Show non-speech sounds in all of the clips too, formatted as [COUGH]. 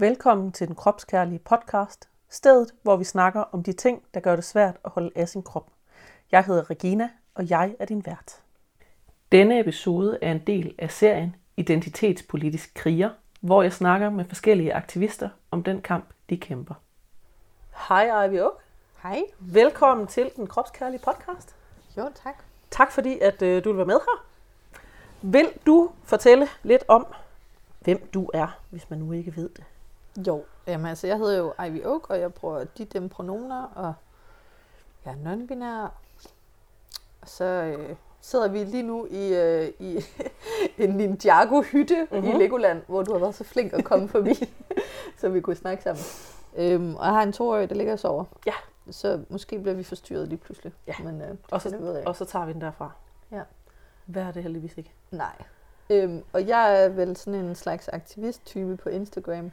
Velkommen til den kropskærlige podcast, stedet hvor vi snakker om de ting, der gør det svært at holde af sin krop. Jeg hedder Regina, og jeg er din vært. Denne episode er en del af serien Identitetspolitisk kriger, hvor jeg snakker med forskellige aktivister om den kamp, de kæmper. Hej Ivy Oak. Hej. Velkommen til den kropskærlige podcast. Jo, tak. Tak fordi, at øh, du vil være med her. Vil du fortælle lidt om, hvem du er, hvis man nu ikke ved det? Jo, jamen altså, jeg hedder jo Ivy Oak, og jeg bruger de dem pronomer, og jeg er non-binær. Og så øh, sidder vi lige nu i, øh, i [LAUGHS] en Ninjago-hytte mm-hmm. i Mhm. Legoland, hvor du har været så flink at komme forbi, [LAUGHS] så vi kunne snakke sammen. Øhm, og jeg har en toårig, der ligger og sover. Ja. Så måske bliver vi forstyrret lige pludselig. Ja. Men, øh, Og så, ved jeg og så tager vi den derfra. Ja. Hvad er det heldigvis ikke? Nej. Øhm, og jeg er vel sådan en slags aktivist-type på Instagram.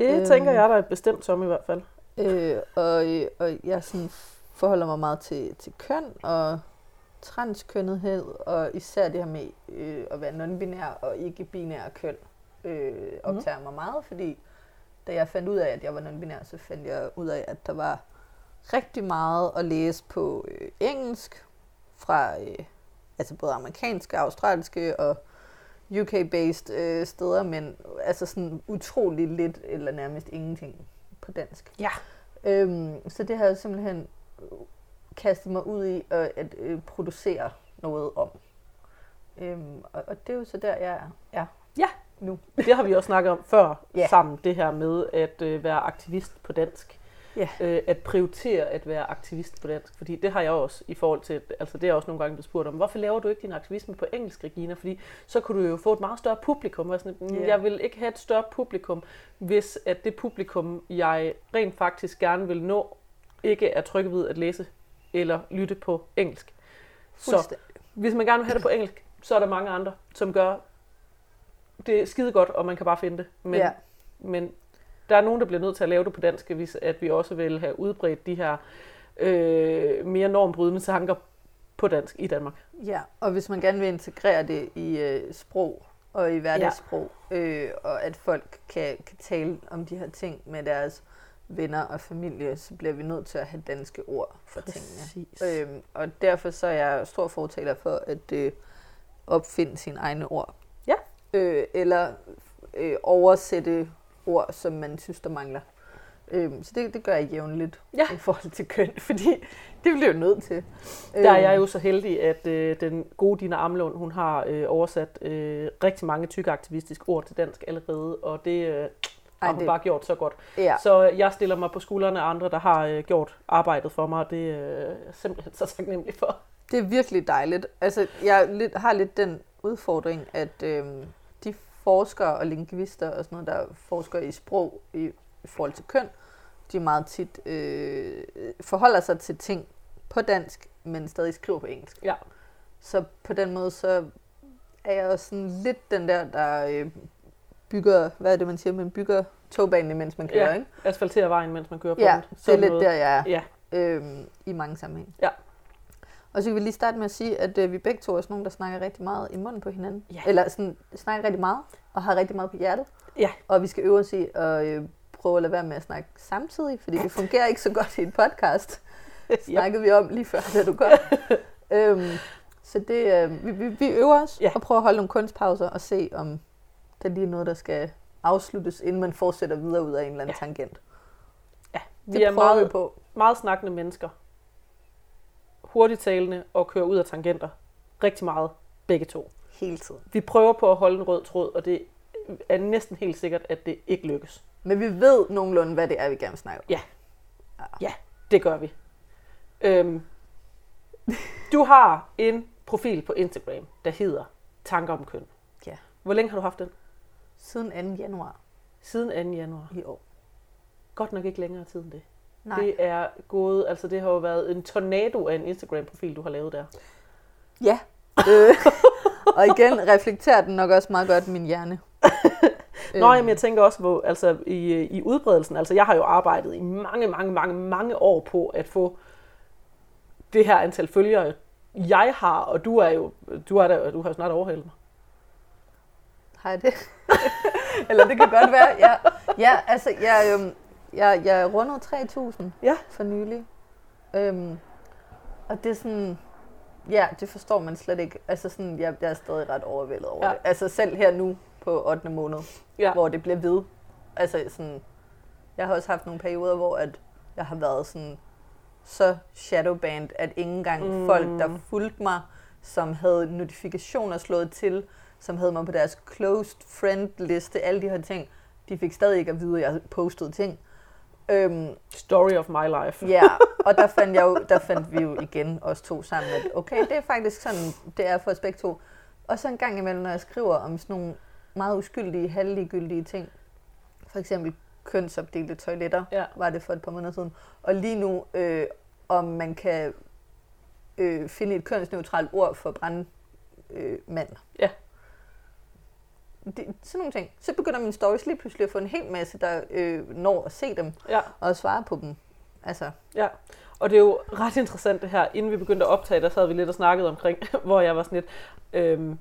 Det øh. tænker jeg, der er bestemt som i hvert fald. Øh, og, og jeg sådan forholder mig meget til, til køn og transkønnethed, og især det her med øh, at være non-binær og ikke-binær køn øh, optager mm. mig meget, fordi da jeg fandt ud af, at jeg var non-binær, så fandt jeg ud af, at der var rigtig meget at læse på øh, engelsk fra øh, altså både amerikanske, australske og UK-based øh, steder, men altså sådan utrolig lidt eller nærmest ingenting på dansk. Ja. Øhm, så det har jeg simpelthen kastet mig ud i at, at øh, producere noget om. Øhm, og, og det er jo så der, jeg er. Ja. Ja. Nu. Det har vi også snakket om før Ja. sammen, det her med at øh, være aktivist på dansk. Ja. Øh, at prioritere at være aktivist på dansk. Fordi det har jeg også i forhold til, altså det er også nogle gange blevet spurgt om, hvorfor laver du ikke din aktivisme på engelsk, Regina? Fordi så kunne du jo få et meget større publikum. Og sådan, yeah. Jeg vil ikke have et større publikum, hvis at det publikum, jeg rent faktisk gerne vil nå, ikke er trygge ved at læse eller lytte på engelsk. Så hvis man gerne vil have det på engelsk, så er der mange andre, som gør det skide godt, og man kan bare finde det. Men, Ja. men der er nogen, der bliver nødt til at lave det på dansk, hvis at vi også vil have udbredt de her øh, mere normbrydende tanker på dansk i Danmark. Ja, og hvis man gerne vil integrere det i øh, sprog og i hverdagssprog, ja. øh, og at folk kan, kan tale om de her ting med deres venner og familie, så bliver vi nødt til at have danske ord for tingene. Præcis. Øhm, og derfor så er jeg stor fortaler for at øh, opfinde sine egne ord. Ja. Øh, eller øh, oversætte ord, som man synes, der mangler. Øhm, så det, det gør jeg jævnligt Ja. i forhold til køn, [LAUGHS] fordi det bliver jeg nødt til. Der er jeg Øhm, jo så heldig, at øh, den gode Dina Amlund, hun har øh, oversat øh, rigtig mange tykke aktivistiske ord til dansk allerede, og det øh, har Ej, hun det- bare gjort så godt. Ja. Så jeg stiller mig på skuldrene af andre, der har øh, gjort arbejdet for mig, og det øh, er simpelthen så taknemmelig for. Det er virkelig dejligt. Altså, jeg har lidt den udfordring, at de forskere og lingvister og sådan noget, der forsker i sprog i, i forhold til køn, de meget tit øh, forholder sig til ting på dansk, men stadig skriver på engelsk. Ja. Så på den måde, så er jeg også sådan lidt den der, der øh, bygger, hvad er det, man siger, man bygger togbanen, mens man kører, Ja, ikke? asfaltere vejen, mens man kører på Ja, den. det er lidt noget. der, jeg er Ja, øhm, i mange sammenhæng. Ja. Og så kan vi lige starte med at sige, at øh, vi begge to er sådan nogen, der snakker rigtig meget i munden på hinanden. Ja. Eller sådan, snakker rigtig meget, og har rigtig meget på hjertet. Ja. Og vi skal øve os i at øh, prøve at lade være med at snakke samtidig, fordi det fungerer ikke så godt i en podcast. [LAUGHS] Det snakkede vi om lige før, da du kom. [LAUGHS] øhm, så det, øh, vi, vi, vi øver os Ja. og prøver at holde nogle kunstpauser og se, om der lige er noget, der skal afsluttes, inden man fortsætter videre ud af en eller anden Ja. tangent. Ja, Det vi er prøver meget, vi på. meget snakkende mennesker. Hurtigt talende og kører ud af tangenter. Rigtig meget, begge to. Hele tiden. Vi prøver på at holde en rød tråd, og det er næsten helt sikkert, at det ikke lykkes. Men vi ved nogenlunde, hvad det er, vi gerne vil snakke om. Ja, det gør vi. Øhm, du har en profil på Instagram, der hedder Tanker om køn. Ja. Hvor længe har du haft den? Siden 2. januar Siden 2. januar. i år. Godt nok ikke længere tid end det. Nej. Det er gået, altså det har jo været en tornado af en Instagram-profil, du har lavet der. Ja. øh, [LAUGHS] og igen reflekterer den nok også meget godt min hjerne. [LAUGHS] Nå, Øhm, jamen, jeg tænker også på, altså i, i udbredelsen, altså jeg har jo arbejdet i mange, mange, mange, mange år på at få det her antal følgere, jeg har, og du er jo, du er der, du har snart overhældet mig. Har jeg det? [LAUGHS] Eller det kan godt være. Ja, ja altså, jeg, øhm, jeg, jeg rundede 3.000 Ja. for nylig. Øhm, og det er sådan... Ja, det forstår man slet ikke. Altså sådan, jeg, jeg er stadig ret overvældet over Ja. det. Altså selv her nu på 8. måned, Ja. hvor det bliver ved. Altså sådan... Jeg har også haft nogle perioder, hvor at jeg har været sådan så shadowband, at ikke engang Mm. mm. folk, der fulgte mig, som havde notifikationer slået til, som havde mig på deres closed friend liste, alle de her ting, de fik stadig ikke at vide, at jeg postede ting. Øhm, Story of my life. ja, [LAUGHS] og der fandt, jeg jo, der fandt vi jo igen os to sammen, at okay, det er faktisk sådan, det er for os begge to. Og så en gang imellem, når jeg skriver om sådan nogle meget uskyldige, halvligegyldige ting, for eksempel kønsopdelte toiletter, Ja. var det for et par måneder siden. Og lige nu, øh, om man kan øh, finde et kønsneutralt ord for brandmand. Øh, mand. Ja. Det, sådan nogle ting. Så begynder min stories lige pludselig at få en hel masse, der øh, når at se dem Ja. og svare på dem. Altså, Ja, og det er jo ret interessant det her. Inden vi begyndte at optage, der sad vi lidt og snakkede omkring, [LAUGHS] hvor jeg var sådan lidt, øhm,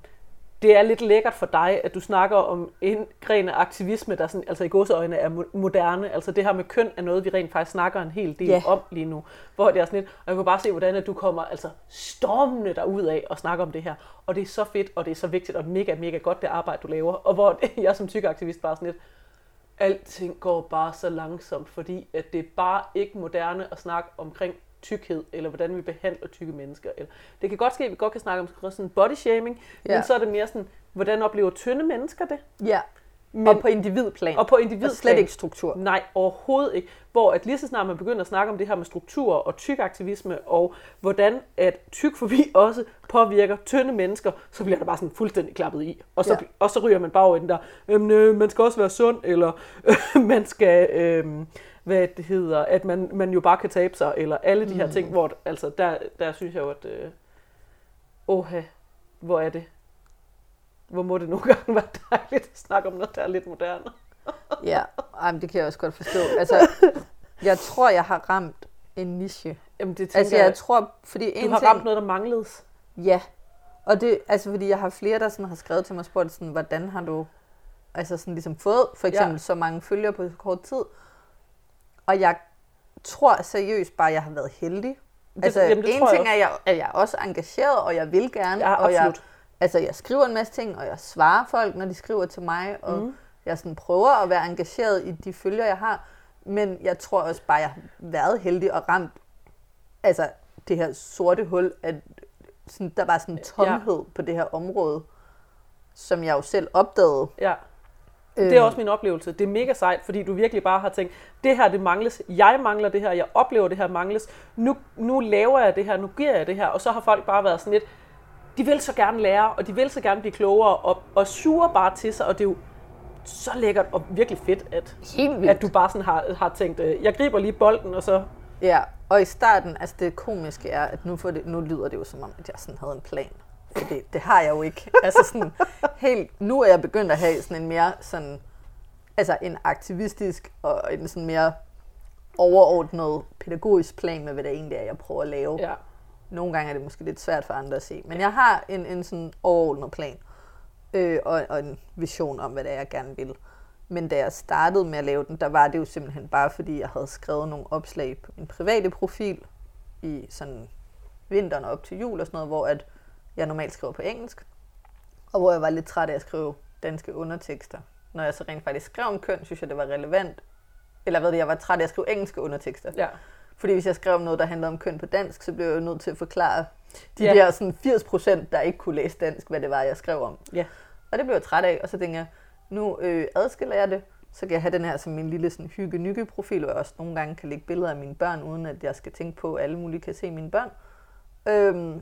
det er lidt lækkert for dig, at du snakker om en gren af aktivisme, der sådan, altså i godseøjne er mo- moderne. Altså det her med køn er noget, vi rent faktisk snakker en hel del Ja. om lige nu. Hvor det er sådan lidt, og jeg kan bare se, hvordan at du kommer altså stormende derud af og snakker om det her. Og det er så fedt, og det er så vigtigt, og mega, mega godt det arbejde, du laver. Og hvor [LAUGHS] jeg som tykaktivist bare sådan lidt, alting går bare så langsomt, fordi at det er bare ikke moderne at snakke omkring tykkhed, eller hvordan vi behandler tykke mennesker. Eller, det kan godt ske, at vi godt kan snakke om sådan body shaming, ja. Men så er det mere sådan, hvordan oplever tynde mennesker det? ja. Men, og på individplan. og på og individplan. slet ikke struktur. Nej, overhovedet ikke. Hvor at lige så snart man begynder at snakke om det her med struktur og tykaktivisme, og hvordan at tykfobi også påvirker tynde mennesker, så bliver der bare sådan fuldstændig klappet i. Og så, ja. Og så ryger man bare over den der, øhm, øh, man skal også være sund, eller øh, [LAUGHS] man skal, øh, hvad det hedder, at man, man jo bare kan tabe sig, eller alle de her Mm. ting, hvor altså, der, der synes jeg jo, at øh, åha, hvor er det? Hvor må det nogle [LAUGHS] gange være dejligt at snakke om noget, der er lidt moderne. Ja, Ej, men det kan jeg også godt forstå. Altså, [LAUGHS] jeg tror, jeg har ramt en niche. Jamen det Altså, jeg tror, fordi en Du har ting... ramt noget, der manglede. Ja, og det, altså fordi jeg har flere, der sådan har skrevet til mig og spurgt, sådan, hvordan har du altså sådan ligesom fået for eksempel ja. så mange følgere på så kort tid. Og jeg tror seriøst bare, at jeg har været heldig. Det- altså, jamen, det en ting er, at jeg, at jeg er også engageret, og jeg vil gerne. Ja, og jeg, absolut. altså, jeg skriver en masse ting, og jeg svarer folk, når de skriver til mig, og Mm. jeg sådan prøver at være engageret i de følgere, jeg har. Men jeg tror også bare, at jeg har været heldig og ramt altså, det her sorte hul, at sådan, der var sådan en tomhed ja. på det her område, som jeg jo selv opdagede. Ja. Det Øhm. er også min oplevelse. Det er mega sejt, fordi du virkelig bare har tænkt, det her det mangles, jeg mangler det her, jeg oplever det her mangles, nu, nu laver jeg det her, nu giver jeg det her, og så har folk bare været sådan lidt, de vil så gerne lære, og de vil så gerne blive klogere, og, og suger bare til sig, og det er jo så lækkert og virkelig fedt, at, at du bare sådan har, har tænkt, øh, jeg griber lige bolden, og så, Ja, og i starten, altså det komiske er, at nu, får det, nu lyder det jo som om, at jeg sådan havde en plan. For det, det har jeg jo ikke. Altså sådan helt, nu er jeg begyndt at have sådan en mere sådan, altså en aktivistisk og en sådan mere overordnet pædagogisk plan med, hvad det egentlig er, jeg prøver at lave. ja. Nogle gange er det måske lidt svært for andre at se. Men jeg har en, en sådan overordnet plan. Øh, og, og en vision om, hvad det er, jeg gerne vil. Men da jeg startede med at lave den, der var det jo simpelthen bare, fordi jeg havde skrevet nogle opslag på min private profil i sådan vinteren op til jul og sådan noget, hvor at jeg normalt skriver på engelsk. Og hvor jeg var lidt træt af at skrive danske undertekster. Når jeg så rent faktisk skrev om køn, synes jeg, det var relevant. Eller hvad det, jeg var træt af at skrive engelske undertekster. ja. Fordi hvis jeg skrev om noget, der handlede om køn på dansk, så blev jeg jo nødt til at forklare de Ja. ja. der sådan 80 procent, der ikke kunne læse dansk, hvad det var, jeg skrev om. Ja. Og det blev jeg træt af, og så tænkte jeg, nu øh, adskiller jeg det, så kan jeg have den her som min lille sådan, hygge-nygge-profil, hvor jeg også nogle gange kan lægge billeder af mine børn, uden at jeg skal tænke på, at alle mulige kan se mine børn. Øhm,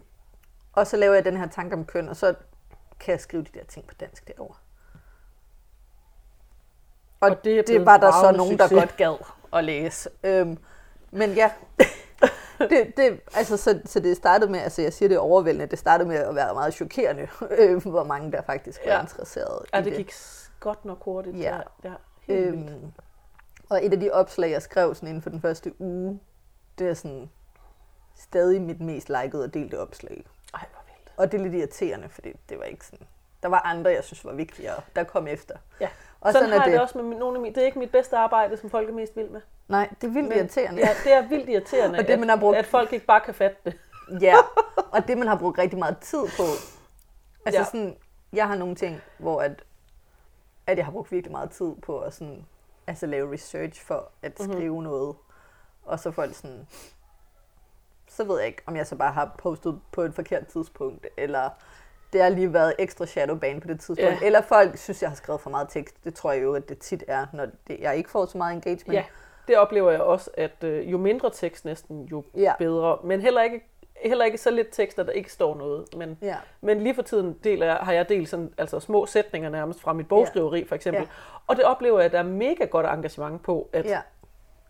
og så laver jeg den her tanke om køn, og så kan jeg skrive de der ting på dansk derovre. Og, Og det er det var der så nogen, der succes. godt gad at læse. Øhm, men ja, [LAUGHS] det, det, altså, så, så det startede med, altså jeg siger det er overvældende, det startede med at være meget chokerende, [LAUGHS] øh, hvor mange der faktisk var Ja. ja. interesseret ja, i det gik s- godt nok hurtigt. Ja. ja vildt. Øhm, og et af de opslag, jeg skrev sådan inden for den første uge, det er sådan stadig mit mest likede og delte opslag. Ej, hvor vildt. Og det er lidt irriterende, fordi det var ikke sådan der var andre, jeg synes var vigtigere, der kom efter. Ja. Og sådan, sådan har er jeg det også med nogle af mine, det er ikke mit bedste arbejde, som folk er mest vild med. Nej, det er vildt Men- irriterende. Ja, det er vildt irriterende, Og det, man har brugt- at, at folk ikke bare kan fatte det. [LAUGHS] Ja, og det man har brugt rigtig meget tid på. Altså Ja. ja. sådan, jeg har nogle ting, hvor at, at jeg har brugt virkelig meget tid på at sådan, altså lave research for at Mhm. skrive mm-hmm. noget. Og så folk sådan, så ved jeg ikke, om jeg så bare har postet på et forkert tidspunkt, eller det har lige været ekstra shadowban på det tidspunkt. Ja. Ja. Eller folk synes, jeg har skrevet for meget tekst. Det tror jeg jo, at det tit er, når det, jeg ikke får så meget engagement. Ja, det oplever jeg også, at øh, jo mindre tekst næsten, jo Ja. bedre. Men heller ikke, heller ikke så lidt tekst, at der ikke står noget. Men, ja. men lige for tiden deler jeg, har jeg delt sådan, altså små sætninger nærmest fra mit bogskriveri for eksempel. Ja. Og det oplever jeg, at der er mega godt engagement på, at, ja.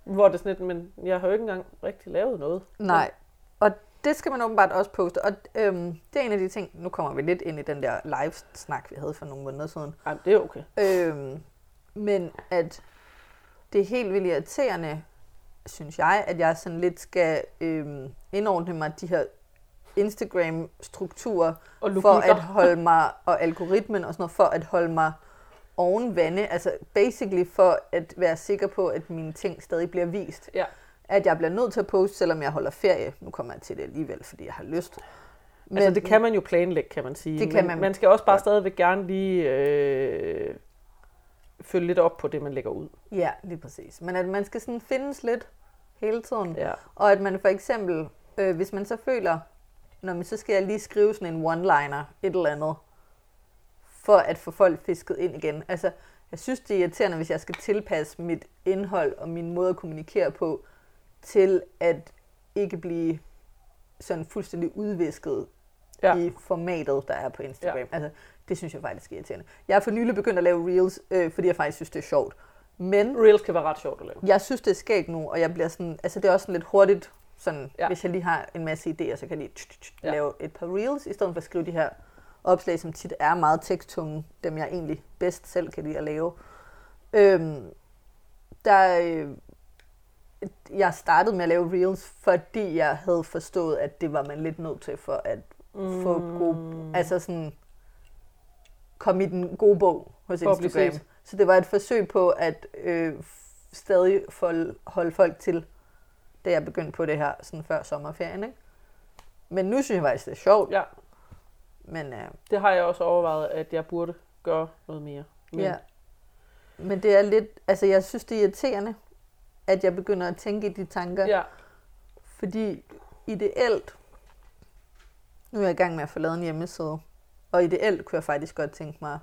hvor det er sådan lidt, men jeg har jo ikke engang rigtig lavet noget. Nej, og det skal man åbenbart også poste. Og øhm, det er en af de ting, nu kommer vi lidt ind i den der live-snak, vi havde for nogle måneder siden. Ej, men det er okay. Øhm, men at det er helt vildt irriterende, synes jeg, at jeg sådan lidt skal øhm, indordne mig de her Instagram-strukturer for at [LAUGHS] holde mig, og algoritmen og sådan noget, for at holde mig oven vande. Altså basically for at være sikker på, at mine ting stadig bliver vist Ja. At jeg bliver nødt til at poste, selvom jeg holder ferie. Nu kommer jeg til det alligevel, fordi jeg har lyst. Men, altså, det kan man jo planlægge, kan man sige. Det kan men man man skal også bare stadigvæk gerne lige øh, følge lidt op på det, man lægger ud. Ja, lige præcis. Men at man skal sådan findes lidt hele tiden. Ja. Og at man for eksempel, øh, hvis man så føler, når man så skal jeg lige skrive sådan en one-liner, et eller andet, for at få folk fisket ind igen. Altså, jeg synes, det er irriterende, hvis jeg skal tilpasse mit indhold og min måde at kommunikere på, til at ikke blive sådan fuldstændig udvisket Ja. i formatet, der er på Instagram. Ja. Altså, det synes jeg faktisk er irriterende. Jeg har for nylig begyndt at lave reels, øh, fordi jeg faktisk synes, det er sjovt. Men Reels kan være ret sjovt at lave. jeg synes, det er skægt nu, og jeg bliver sådan, altså det er også sådan lidt hurtigt, sådan, Ja. hvis jeg lige har en masse idéer, så kan jeg lige Ja. lave et par reels, i stedet for at skrive de her opslag, som tit er meget teksttunge, dem jeg egentlig bedst selv kan lide at lave. Øhm, der, øh, jeg startede med at lave reels, fordi jeg havde forstået, at det var man lidt nødt til for at mm. få god, altså sådan, komme i den gode bog hos Instagram. Så det var et forsøg på at øh, stadig holde, holde folk til, da jeg begyndte på det her, sådan før sommerferien. Ikke? Men nu synes jeg faktisk, det er sjovt. Ja, Men, øh, det har jeg også overvejet, at jeg burde gøre noget mere. Men, ja. Men det er lidt, altså jeg synes, det er irriterende, at jeg begynder at tænke i de tanker. ja. Fordi ideelt, nu er jeg i gang med at få lavet en hjemmeside, og ideelt kunne jeg faktisk godt tænke mig,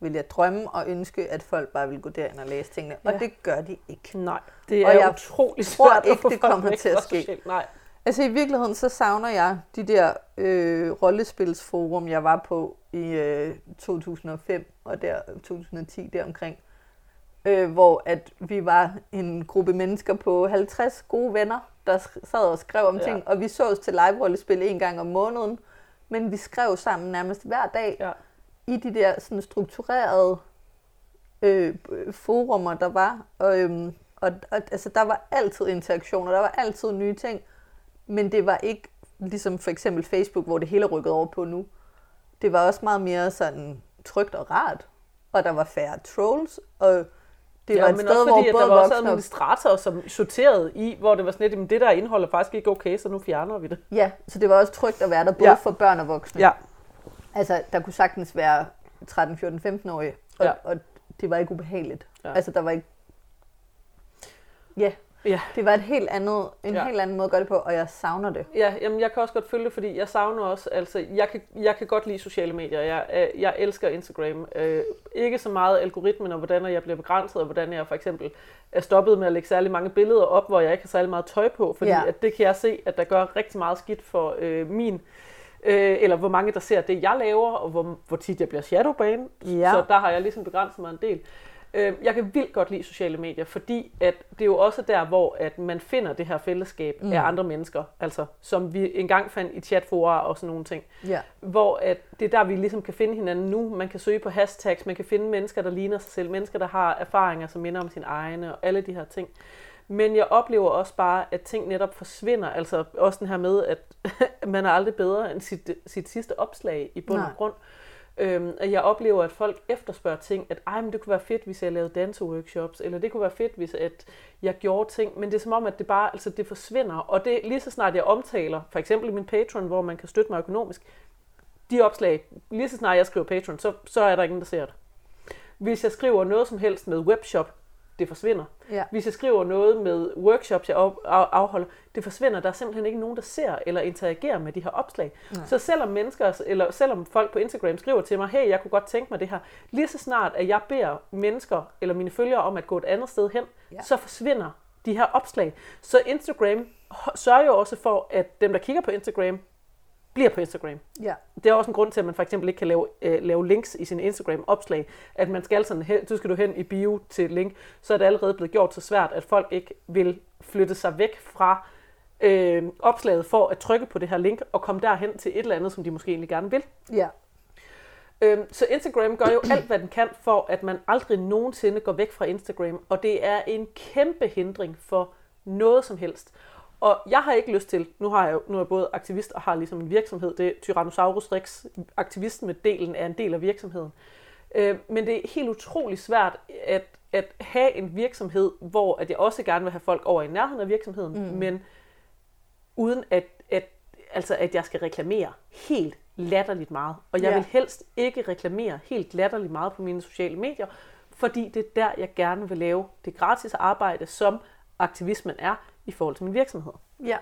vil jeg drømme og ønske, at folk bare vil gå derind og læse tingene. Ja. Og det gør de ikke. Nej, det Og er jeg utroligt tror svært ikke, at få det kommer til at ske. socialt- Nej, Altså i virkeligheden, så savner jeg de der øh, rollespilsforum, jeg var på i øh, 2005 og der 2010 deromkring. Øh, hvor at vi var en gruppe mennesker på 50 gode venner, der sad og skrev om Ja. ting. Og vi sås til live-rollespil en gang om måneden. Men vi skrev sammen nærmest hver dag ja. i de der sådan strukturerede øh, forumer, der var. Og, øhm, og, og altså, der var altid interaktioner, der var altid nye ting. Men det var ikke ligesom for eksempel Facebook, hvor det hele rykket over på nu. Det var også meget mere sådan trygt og rart. Og der var færre trolls. Og det ja, var et men sted, også hvor fordi, at både der var også administratorer, som sorterede i, hvor det var sådan lidt, "Jamen, det der indhold er faktisk ikke okay, så nu fjerner vi det. Ja, så det var også trygt at være der, både Ja. ja. for børn og voksne. Ja, Altså, der kunne sagtens være 13, 14, 15-årige, og, Ja. ja. og det var ikke ubehageligt. Ja. Ja. Altså, der var ikke... Ja, ja. det var et helt andet, en Ja. helt anden måde at gøre det på, og jeg savner det. Ja, jamen jeg kan også godt følge det, fordi jeg savner også, altså jeg kan, jeg kan godt lide sociale medier. Jeg, øh, jeg elsker Instagram. Øh, ikke så meget algoritmen og hvordan jeg bliver begrænset, og hvordan jeg for eksempel er stoppet med at lægge særlig mange billeder op, hvor jeg ikke har særlig meget tøj på, fordi Ja. at det kan jeg se, at der gør rigtig meget skidt for øh, min øh, eller hvor mange der ser det, jeg laver, og hvor, hvor tit jeg bliver shadowban. Ja. Så der har jeg ligesom begrænset mig en del. Øh, jeg kan vildt godt lide sociale medier, fordi at det er jo også der, hvor at man finder det her fællesskab mm. af andre mennesker, altså som vi engang fandt i chatfora og sådan nogle ting. Ja. Hvor at det er der, vi ligesom kan finde hinanden nu. Man kan søge på hashtags, man kan finde mennesker, der ligner sig selv, mennesker, der har erfaringer, som minder om sine egne, og alle de her ting. Men jeg oplever også bare, at ting netop forsvinder. Altså også den her med, at [LAUGHS] man er aldrig bedre end sit, sit sidste opslag i bund og Nej. Øhm, at jeg oplever, at folk efterspørger ting, at Ej, men det kunne være fedt, hvis jeg lavede danseworkshops, eller det kunne være fedt, hvis at jeg gjorde ting, men det er som om, at det bare altså, det forsvinder. Og det lige så snart jeg omtaler, for eksempel min Patreon, hvor man kan støtte mig økonomisk, de opslag, lige så snart jeg skriver Patreon, så, så er der ingen, der ser det. Hvis jeg skriver noget som helst med webshop, det forsvinder. Ja. Hvis jeg skriver noget med workshops, jeg af- af- afholder, det forsvinder. Der er simpelthen ikke nogen, der ser eller interagerer med de her opslag. Nej. Så selvom mennesker, eller selvom folk på Instagram skriver til mig, hey, jeg kunne godt tænke mig det her, lige så snart, at jeg beder mennesker eller mine følgere om at gå et andet sted hen, Ja. så forsvinder de her opslag. Så Instagram sørger jo også for, at dem, der kigger på Instagram, bliver på Instagram. Ja. Det er også en grund til, at man for eksempel ikke kan lave, øh, lave links i sin Instagram-opslag. At man skal sådan, hen, så skal du hen i bio til link, så er det allerede blevet gjort så svært, at folk ikke vil flytte sig væk fra øh, opslaget for at trykke på det her link og komme derhen til et eller andet, som de måske egentlig gerne vil. Ja. Øhm, så Instagram gør jo [CLEARS THROAT] alt, hvad den kan, for at man aldrig nogensinde går væk fra Instagram, og det er en kæmpe hindring for noget som helst. Og jeg har ikke lyst til, nu har jeg nu er jeg både aktivist og har ligesom en virksomhed, det er Tyrannosaurus Rex, aktivisme-delen er en del af virksomheden. Øh, men det er helt utrolig svært at, at have en virksomhed, hvor at jeg også gerne vil have folk over i nærheden af virksomheden, mm. men uden at, at, altså at jeg skal reklamere helt latterligt meget. Og jeg Ja. vil helst ikke reklamere helt latterligt meget på mine sociale medier, fordi det er der, jeg gerne vil lave det gratis arbejde, som aktivismen er i forhold til min virksomhed. Ja.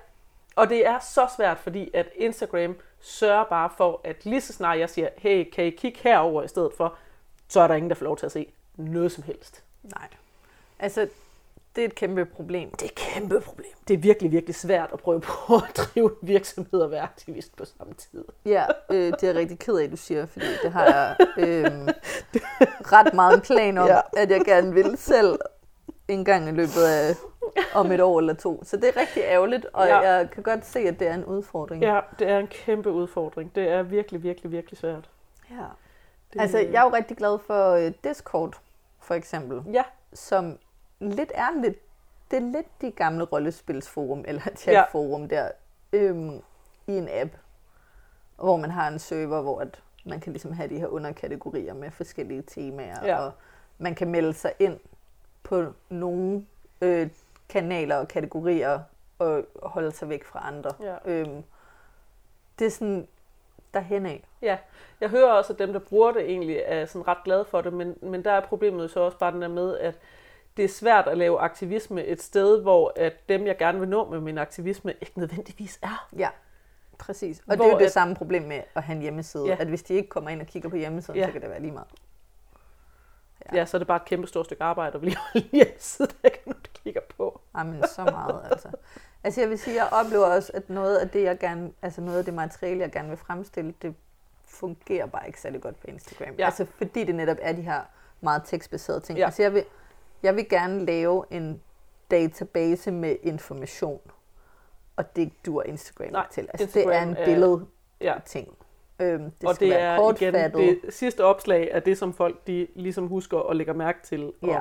Og det er så svært, fordi at Instagram sørger bare for, at lige så snart jeg siger, hey, kan I kigge herover i stedet for, så er der ingen, der får lov til at se noget som helst. Nej. Altså, det er et kæmpe problem. Det er et kæmpe problem. Det er virkelig, virkelig svært at prøve på [LAUGHS] at drive en virksomhed og være aktivist på samme tid. Ja, øh, det er jeg rigtig ked af, du siger, fordi det har jeg øh, [LAUGHS] ret meget en plan om, ja. at jeg gerne vil selv en gang i løbet af om et år eller to. Så det er rigtig ærgerligt, og Ja. ja. jeg kan godt se, at det er en udfordring. Ja, det er en kæmpe udfordring. Det er virkelig, virkelig, virkelig svært. ja. Det, Altså, jeg er jo rigtig glad for øh, Discord, for eksempel, Ja, som lidt er lidt, det er lidt de gamle rollespilsforum, eller chatforum der, øhm, i en app, hvor man har en server, hvor at man kan ligesom have de her underkategorier med forskellige temaer, Ja. og man kan melde sig ind på nogle øh, kanaler og kategorier, og holde sig væk fra andre. Ja. Øhm, det er sådan derhen af. Ja, jeg hører også, at dem, der bruger det egentlig, er sådan ret glade for det, men, men der er problemet så også bare den der med, at det er svært at lave aktivisme et sted, hvor at dem, jeg gerne vil nå med min aktivisme, ikke nødvendigvis er. Ja, præcis. Og Hvor det er jo det at- samme problem med at have en hjemmeside. Ja. At hvis de ikke kommer ind og kigger på hjemmesiden, Ja. så kan det være lige meget. Ja. ja, så er det bare et kæmpe stort stykke arbejde at blive holdt [LAUGHS] hjemmeside, der ikke er nogen, der kigger på. Jamen, så meget altså. Altså jeg vil sige, jeg oplever også, at noget af det, jeg gerne, altså noget af det materiale, jeg gerne vil fremstille, det fungerer bare ikke særlig godt på Instagram. Ja. Altså fordi det netop er de her meget tekstbaserede ting. Ja. Altså jeg vil, jeg vil gerne lave en database med information, og det duer Instagram Nej, til. Altså det er Instagram en er- billede Ja, ting. Øhm, det og skal det være er igen, kortfattet. det sidste opslag er det, som folk de ligesom husker og lægger mærke til. Og, Ja.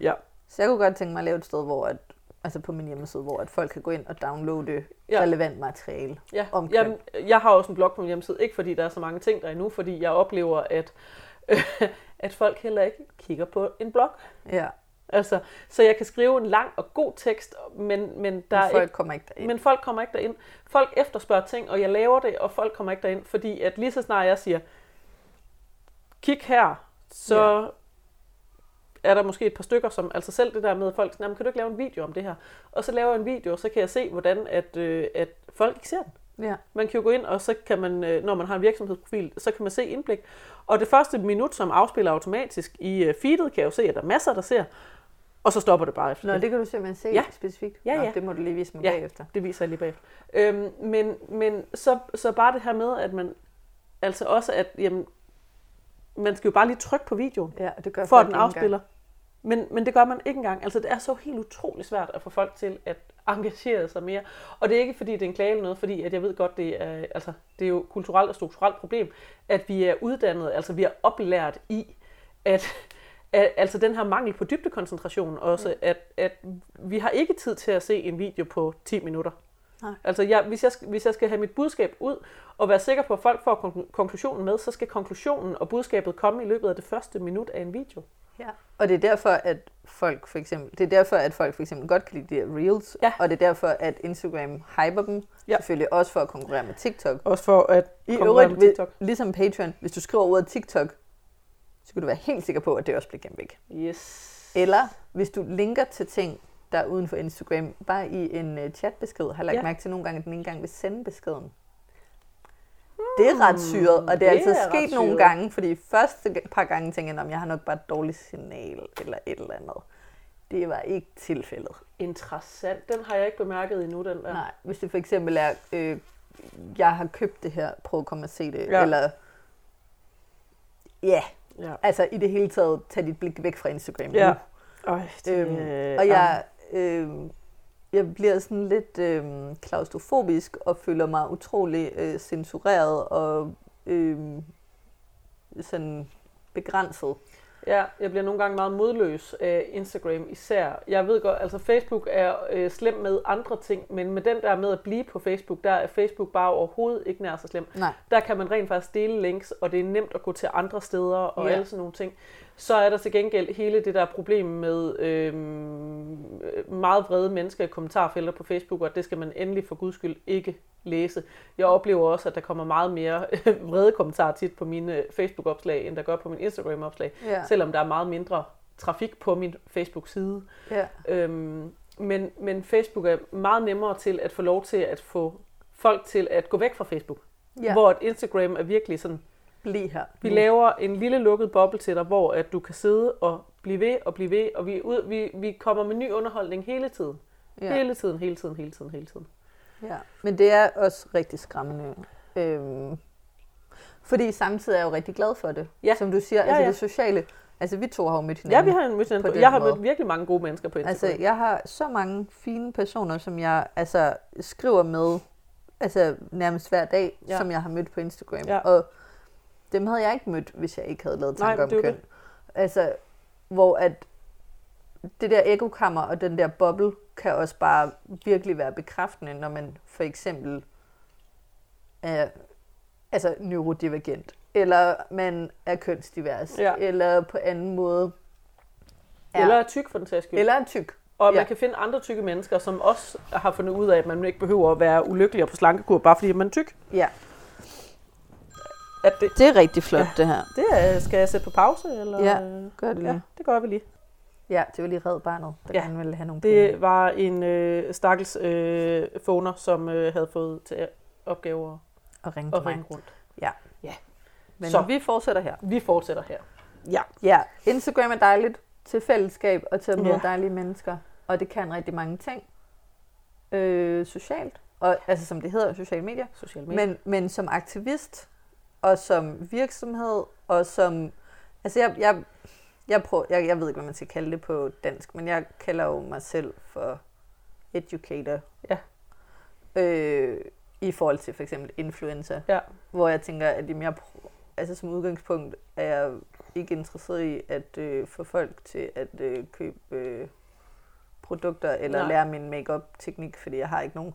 ja. Så jeg kunne godt tænke mig at lave et sted, hvor at, altså på min hjemmeside, hvor at folk kan gå ind og downloade Ja. relevant materiale. Ja, om køn. Jamen, jeg har også en blog på min hjemmeside, ikke fordi der er så mange ting der endnu, fordi jeg oplever, at, [LAUGHS] at folk heller ikke kigger på en blog. Ja, Altså, så jeg kan skrive en lang og god tekst, men, men, der er folk ikke, kommer ikke derind. men folk kommer ikke derind. Folk efterspørger ting, og jeg laver det, og folk kommer ikke derind, fordi at lige så snart jeg siger, kig her, så. Er der måske et par stykker, som, altså selv det der med, at folk siger, "Jamen, kan du ikke lave en video om det her? Og så laver jeg en video, og så kan jeg se, hvordan at, øh, at folk ikke ser den. Ja. Man kan jo gå ind, og så kan man, øh, når man har en virksomhedsprofil, så kan man se indblik. Og det første minut, som afspiller automatisk i øh, feedet, kan jeg jo se, at der er masser, der ser. Og så stopper det bare efter Nå, det. det kan du simpelthen se Ja. specifikt. Ja, Nå, ja. det må du lige vise mig Ja. bagefter. Det viser jeg lige bagefter. Øhm, men men så, så bare det her med, at man altså også, at jamen, man skal jo bare lige trykke på videoen, Ja, det gør for at den afspiller. Men, men det gør man ikke engang. Altså, det er så helt utrolig svært at få folk til at engagere sig mere. Og det er ikke, fordi det er en klage eller noget, fordi at jeg ved godt, det er, altså, det er jo kulturelt og strukturelt problem, at vi er uddannet, altså vi er oplært i, at, at altså den her mangel på dybdekoncentration også, at, at vi har ikke tid til at se en video på 10 minutter. Nej. Altså, jeg, hvis, jeg, skal- hvis jeg skal have mit budskab ud, og være sikker på, at folk får konklu- konklusionen med, så skal konklusionen og budskabet komme i løbet af det første minut af en video. Ja. Og det er derfor, at folk for eksempel, det er derfor, at folk for eksempel godt kan lide de her reels, Ja. og det er derfor, at Instagram hyper dem, Ja. selvfølgelig også for at konkurrere med TikTok. Også for at I konkurrere øvrigt, med ved- TikTok. ligesom Patreon, hvis du skriver ordet TikTok, så kan du være helt sikker på, at det også bliver gemt væk. Yes. Eller hvis du linker til ting, der er uden for Instagram, bare i en uh, chatbesked, har jeg lagt Ja. mærke til nogle gange, at den ikke engang vil sende beskeden. Det er ret syret, og det er, det er ret sket nogle gange, fordi første par gange tænkte jeg, at jeg har nok bare et dårligt signal eller et eller andet. Det var ikke tilfældet. Interessant. Den har jeg ikke bemærket endnu, den der. Nej, hvis det for eksempel er, øh, jeg har købt det her, prøv at komme og se det, Ja. eller ja, Ja. altså i det hele taget, tag dit blik væk fra Instagram. Ja. nu. Øj, det, Øhm, øh, Og jeg, øh, jeg bliver sådan lidt øh, klaustrofobisk og føler mig utrolig øh, censureret og øh, sådan begrænset. Ja, jeg bliver nogle gange meget modløs af Instagram især. Jeg ved godt, altså Facebook er øh, slem med andre ting, men med den der med at blive på Facebook, der er Facebook bare overhovedet ikke nær så slem. Nej. Der kan man rent faktisk dele links, og det er nemt at gå til andre steder og Ja. alle sådan nogle ting. Så er der til gengæld hele det der problem med øh, meget vrede mennesker i kommentarfelter på Facebook, og det skal man endelig for guds skyld ikke læse. Jeg oplever også, at der kommer meget mere [LAUGHS] vrede kommentarer tit på mine Facebook-opslag, end der gør på min Instagram-opslag, Ja. selvom der er meget mindre trafik på min Facebook-side. Ja. Øhm, men, men Facebook er meget nemmere til at få lov til at få folk til at gå væk fra Facebook. Ja. Hvor Instagram er virkelig sådan, Bliv her. vi Nu. laver en lille lukket boble til dig, hvor at du kan sidde og blive ved og blive ved, og vi, ud, vi, vi kommer med ny underholdning hele tiden. Ja. Ja. Hele tiden, hele tiden, hele tiden, hele tiden. Ja, men det er også rigtig skræmmende. Øhm, fordi samtidig er jeg jo rigtig glad for det. Ja. Som du siger, Ja, altså ja. det sociale. Altså vi to har jo mødt Ja, hinanden. vi har mødt hinanden på Jeg har måde. mødt virkelig mange gode mennesker på Instagram. Altså, jeg har så mange fine personer, som jeg altså, skriver med altså, nærmest hver dag, Ja. ja. som jeg har mødt på Instagram. Ja. Og dem havde jeg ikke mødt, hvis jeg ikke havde lavet Nej, tanker det er om køn. Altså, hvor at det der ekokammer og den der boble kan også bare virkelig være bekræftende, når man for eksempel er altså neurodivergent, eller man er kønsdivers, Ja. eller på anden måde er, Eller er tyk for den sags skyld. eller er tyk. Og man Ja. kan finde andre tykke mennesker, som også har fundet ud af, at man ikke behøver at være ulykkelig og på slankekur, bare fordi man er tyk. Ja. At det, Det er rigtig flot, Ja. ja. det her. det er, skal jeg sætte på pause? Eller? Ja, Gør det lige. ja, Ja, det gør vi lige. ja det var lige Red Barnet, der Ja. ja. gerne ville have nogle penge. Det var en øh, stakkels øh, foner, som øh, havde fået til opgave Og ringe at, at ringe rundt. Men Så. Så. vi fortsætter her. Vi fortsætter her. Ja. Ja, Instagram er dejligt til fællesskab og til at møde Ja. ja. dejlige mennesker. Og det kan rigtig mange ting. Øh, socialt. Og, altså som det hedder, sociale medier. Social media. Men, men som aktivist og som virksomhed og som... Altså jeg, jeg, jeg, prøver, jeg, jeg ved ikke, hvad man skal kalde det på dansk, men jeg kalder jo mig selv for educator. Ja. Øh, I forhold til for eksempel influencer. Ja. Hvor jeg tænker, at jamen, jeg, prø- altså som udgangspunkt er jeg ikke interesseret i at øh, få folk til at øh, købe øh, produkter eller. Nej. lære min makeup teknik fordi jeg har ikke nogen.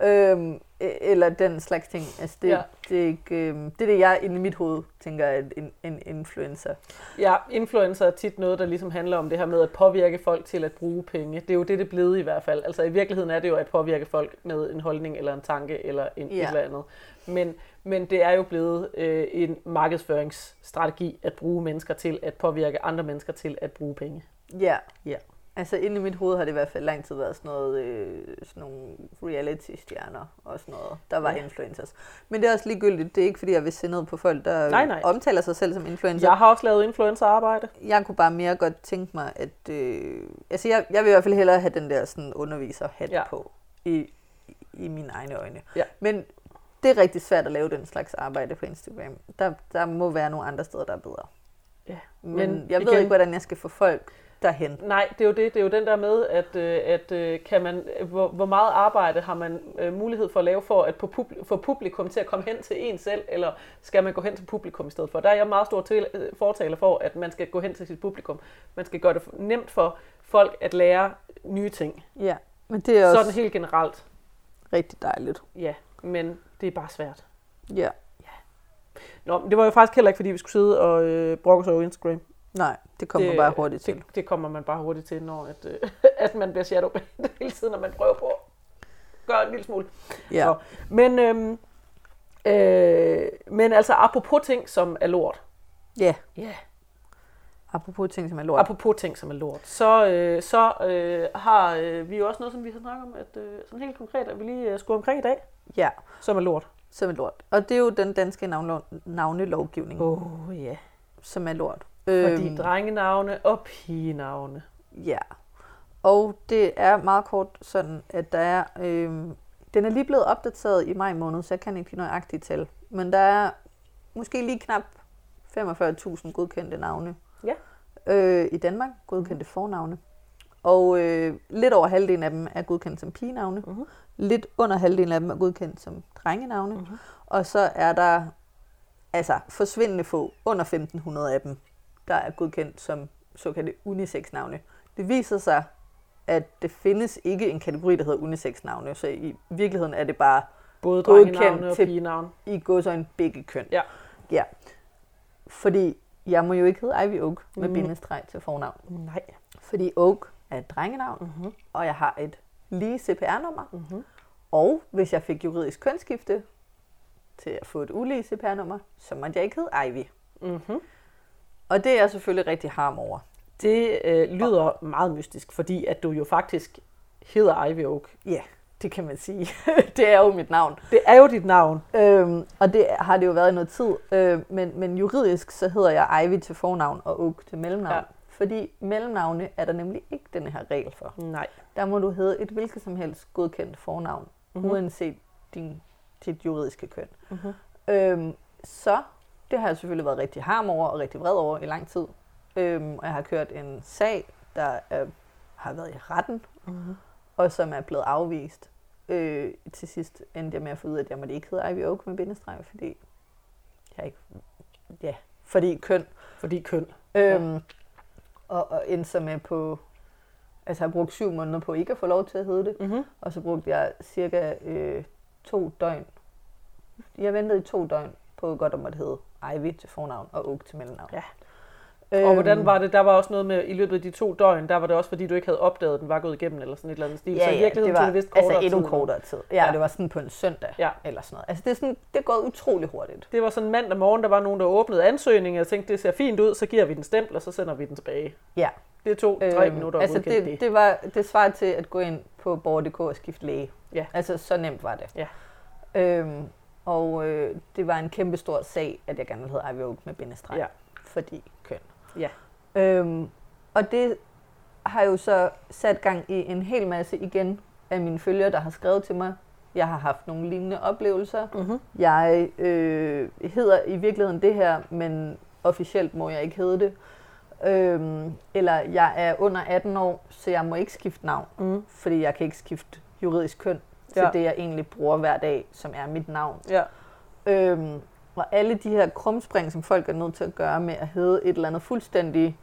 Øhm, e- eller den slags ting. Altså det, Ja. det, er ikke, øhm, det er det, jeg i mit hoved tænker er en, en influencer. Ja, influencer er tit noget, der ligesom handler om det her med at påvirke folk til at bruge penge. Det er jo det, det blevet i hvert fald. Altså i virkeligheden er det jo at påvirke folk med en holdning eller en tanke eller en. Ja. et eller andet. Men, men det er jo blevet øh, en markedsføringsstrategi at bruge mennesker til at påvirke andre mennesker til at bruge penge. Ja. Ja. Altså inde i mit hoved har det i hvert fald lang tid været sådan noget, øh, sådan nogle reality-stjerner og sådan noget, der var Ja. influencers. Men det er også ligegyldigt. Det er ikke fordi, jeg vil se ned på folk, der Nej, nej. omtaler sig selv som influencer. Jeg har også lavet influencerarbejde. jeg kunne bare mere godt tænke mig, at... Øh, altså, jeg, jeg vil i hvert fald hellere have den der sådan, underviser-hat Ja. på i, i mine egne øjne. Ja. Men det er rigtig svært at lave den slags arbejde på Instagram. Der, der må være nogle andre steder, der er bedre. Ja. Men, Men Men jeg ved igen- ikke, hvordan jeg skal få folk derhen. Nej, det er jo det. Det er jo den der med, at, øh, at øh, kan man, hvor, hvor meget arbejde har man øh, mulighed for at lave for at få publikum til at komme hen til en selv, eller skal man gå hen til publikum i stedet for? Der er jeg meget stor til, fortaler for, at man skal gå hen til sit publikum. Man skal gøre det nemt for folk at lære nye ting. Ja, men det er også Sådan helt generelt. rigtig dejligt. Ja, men det er bare svært. Ja. Nå, men det var jo faktisk heller ikke, fordi vi skulle sidde og øh, brokke os over Instagram. Nej, det kommer det, bare hurtigt til. Det, det kommer man bare hurtigt til, når at, øh, [LAUGHS] at man bliver shadowbanned [LAUGHS] hele tiden, når man prøver på at gøre en lille smule. Ja. Så, men, øhm, øh, men altså apropos ting, som er lort. Ja, Ja. apropos ting, som er lort. Apropos ting, som er lort. Så, øh, så øh, har øh, vi jo også noget, som vi har snakket om, at øh, sådan helt konkret, at vi lige øh, skulle omkring i dag, Ja, som er lort. som er lort. Og det er jo den danske navnlov- navnelovgivning, Åh, oh, ja. som er lort. Fordi Øhm, drengenavne og pigenavne. Ja. Og det er meget kort sådan, at der er... Øhm, den er lige blevet opdateret i maj måned, så jeg kan ikke give nøjagtigt tal. Men der er måske lige knap 45.000 godkendte navne Ja. øh, i Danmark, godkendte fornavne. Og øh, lidt over halvdelen af dem er godkendt som pigenavne. Mhm. Lidt under halvdelen af dem er godkendt som drengenavne. Mhm. Og så er der altså forsvindende få, under 1500 af dem, der er godkendt som såkaldte unisex-navne. Det viser sig, at det findes ikke en kategori, der hedder unisex-navne, så i virkeligheden er det bare Både Godkendt og til- pigenavne. i gåsøjne begge køn. Ja. ja. Fordi jeg må jo ikke hedde Ivy Oak med Mm. bindestreg til fornavn. Nej. Fordi Oak er et drengenavn, Mm-hmm. og jeg har et lige CPR-nummer. Mm-hmm. Og hvis jeg fik juridisk kønsskifte til at få et ulige CPR-nummer, så måtte jeg ikke hedde Ivy. Mm-hmm. Og det er jeg selvfølgelig rigtig harm over. Det øh, lyder meget mystisk, fordi at du jo faktisk hedder Ivy Oak. Ja, det kan man sige. [LAUGHS] det er jo mit navn. Det er jo dit navn. Øhm, og det har det jo været i noget tid. Øh, men, men juridisk så hedder jeg Ivy til fornavn og Oak til mellemnavn. Ja. Fordi mellemnavne er der nemlig ikke den her regel for. Nej. Der må du hedde et hvilket som helst godkendt fornavn, Mhm. mm-hmm. uanset din, dit juridiske køn. Mhm. Øhm, så det har jeg selvfølgelig været rigtig harm over og rigtig vred over i lang tid. Øhm, og jeg har kørt en sag, der er, har været i retten, Mm-hmm. og som er blevet afvist. Øh, til sidst endte jeg med at få ud af, at jeg måtte ikke hedde Ivy Oak med bindestreg, fordi jeg ikke, ja, fordi køn. Fordi køn. Øhm, og, og endte så med på, altså jeg har brugt syv måneder på ikke at få lov til at hedde det, Mm-hmm. og så brugte jeg cirka øh, to døgn. Jeg ventede i to døgn på godt at måtte hedde Ivy til fornavn og Oak til mellemnavn. Ja. Øhm, Og hvordan var det? Der var også noget med, i løbet af de to døgn, der var det også, fordi du ikke havde opdaget, at den var gået igennem, eller sådan et eller andet stil. Ja, så i virkeligheden det var tog det vist kortere altså endnu tid. kortere tid. Ja, Ja. det var sådan på en søndag Ja. eller sådan noget. Altså det er, sådan, det er gået utrolig hurtigt. Det var sådan mandag morgen, der var nogen, der åbnede ansøgningen, og jeg tænkte, det ser fint ud, så giver vi den stempel, og så sender vi den tilbage. Ja. Det tog tre Øhm, minutter altså det, det. det, var, det svarer til at gå ind på borger.dk og skifte læge. Ja. Altså så nemt var det. Ja. Øhm, og øh, det var en kæmpe stor sag, at jeg gerne ville hedde Ivy Oak med bindestreg. Ja. Fordi køn. Ja. Øhm, og det har jo så sat gang i en hel masse igen af mine følgere, der har skrevet til mig. Jeg har haft nogle lignende oplevelser. Mm-hmm. Jeg øh, hedder i virkeligheden det her, men officielt må jeg ikke hedde det. Øhm, eller jeg er under 18 år, så jeg må ikke skifte navn, Mm. fordi jeg kan ikke skifte juridisk køn til Ja. det, jeg egentlig bruger hver dag, som er mit navn. Ja. Øhm, og alle de her krumspring, som folk er nødt til at gøre med at hedde et eller andet fuldstændig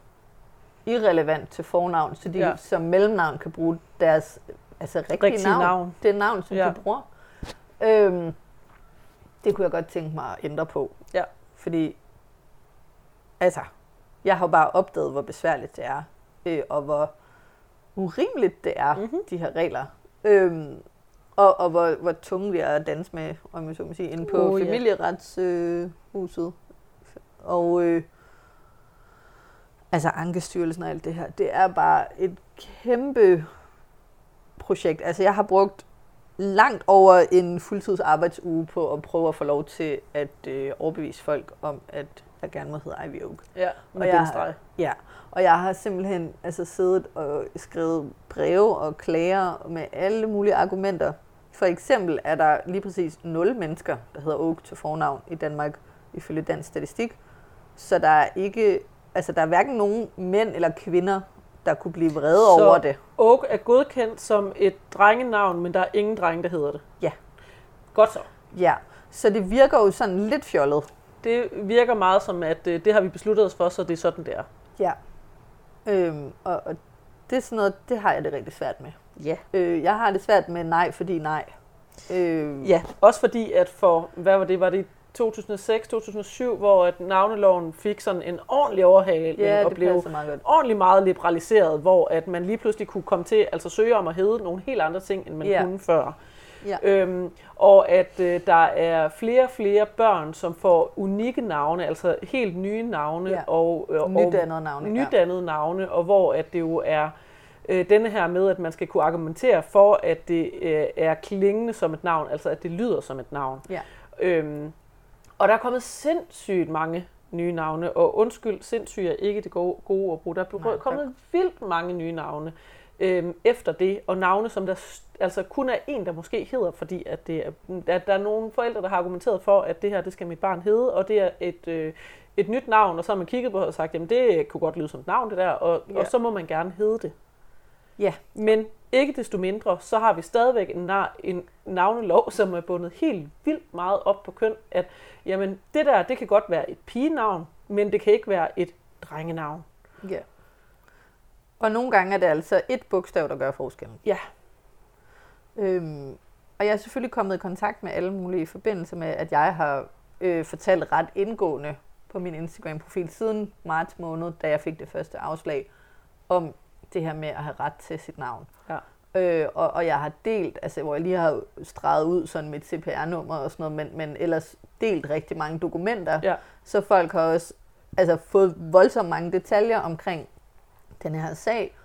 irrelevant til fornavn, så de Ja. som mellemnavn kan bruge deres altså, rigtige, Rigtige navn. navn. Det navn, som Ja. de bruger. Øhm, det kunne jeg godt tænke mig at ændre på. Ja. Fordi, altså, jeg har jo bare opdaget, hvor besværligt det er, øh, og hvor urimeligt det er, Mhm. mm-hmm. de her regler. Øhm, og, og hvor, hvor tunge vi er at danse med, om jeg så må sige, inde på Oh, familieretshuset. Øh, huset. og øh, altså Ankestyrelsen og alt det her, det er bare et kæmpe projekt. Altså jeg har brugt langt over en fuldtidsarbejdsuge på at prøve at få lov til at øh, overbevise folk om, at jeg gerne må hedde Ivy Oak. Ja, med Og jeg-. Ja, og jeg har simpelthen altså siddet og skrevet breve og klager med alle mulige argumenter. For eksempel er der lige præcis 0 mennesker, der hedder Oak til fornavn i Danmark, ifølge dansk statistik. Så der er ikke, altså der er hverken nogen mænd eller kvinder, der kunne blive vrede Så- over det. Oak er godkendt som et drengenavn, men der er ingen drenge, der hedder det. Ja. Godt så. Ja, så det virker jo sådan lidt fjollet. Det virker meget som, at øh, det har vi besluttet os for, så det er sådan, det er. Ja. Øhm, og, og det er sådan noget, det har jeg det rigtig svært med. Ja. Øh, jeg har det svært med nej, fordi nej. Øh, Ja, også fordi at for, hvad var det, var det 2006-2007, hvor at navneloven fik sådan en ordentlig overhaling ja og blev meget godt. ordentligt meget liberaliseret, hvor at man lige pludselig kunne komme til altså søge om at hedde nogle helt andre ting, end man Ja. kunne før. Ja. Øhm, og at øh, der er flere og flere børn, som får unikke navne, altså helt nye navne Ja. og, øh, og Nydannede navne. ja. nydannede navne, og hvor at det jo er øh, denne her med, at man skal kunne argumentere for, at det øh, er klingende som et navn, altså at det lyder som et navn. Ja. Øhm, og der er kommet sindssygt mange nye navne, og undskyld, sindssygt er ikke det gode, gode at bruge. Der er Nej, kommet vildt mange nye navne øhm, efter det, og navne, som der altså kun er en, der måske hedder, fordi at det er, at der er nogle forældre, der har argumenteret for, at det her, det skal mit barn hedde, og det er et, øh, et nyt navn, og så har man kigget på det og sagt, jamen det kunne godt lyde som et navn, det der, og, Ja. og så må man gerne hedde det. Ja. Men ikke desto mindre, så har vi stadigvæk en, en navnelov, som er bundet helt vildt meget op på køn, at jamen, det der, det kan godt være et pigenavn, men det kan ikke være et drengenavn. Ja. Og nogle gange er det altså et bogstav, der gør forskellen. Ja. Øhm, og jeg er selvfølgelig kommet i kontakt med alle mulige i forbindelse med, at jeg har øh, fortalt ret indgående på min Instagram-profil siden marts måned, da jeg fik det første afslag om det her med at have ret til sit navn. Ja. Øh, og, og jeg har delt, altså hvor jeg lige har streget ud sådan mit CPR-nummer og sådan noget, men, men ellers delt rigtig mange dokumenter, Ja. så folk har også altså, fået voldsomt mange detaljer omkring den her sag.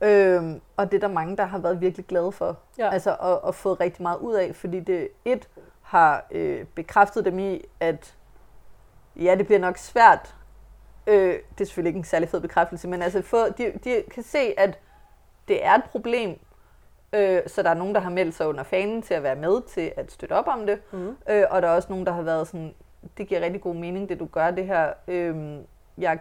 Øhm, og det er der mange, der har været virkelig glade for. Ja. Altså, og, og fået rigtig meget ud af, fordi det et har øh, bekræftet dem i, at ja, det bliver nok svært. Øh, det er selvfølgelig ikke en særlig fed bekræftelse, men altså, få, de, de kan se, at det er et problem, øh, så der er nogen, der har meldt sig under fanen til at være med til at støtte op om det. Mm. Øh, og der er også nogen, der har været sådan, det giver rigtig god mening, det du gør det her. Øhm, jeg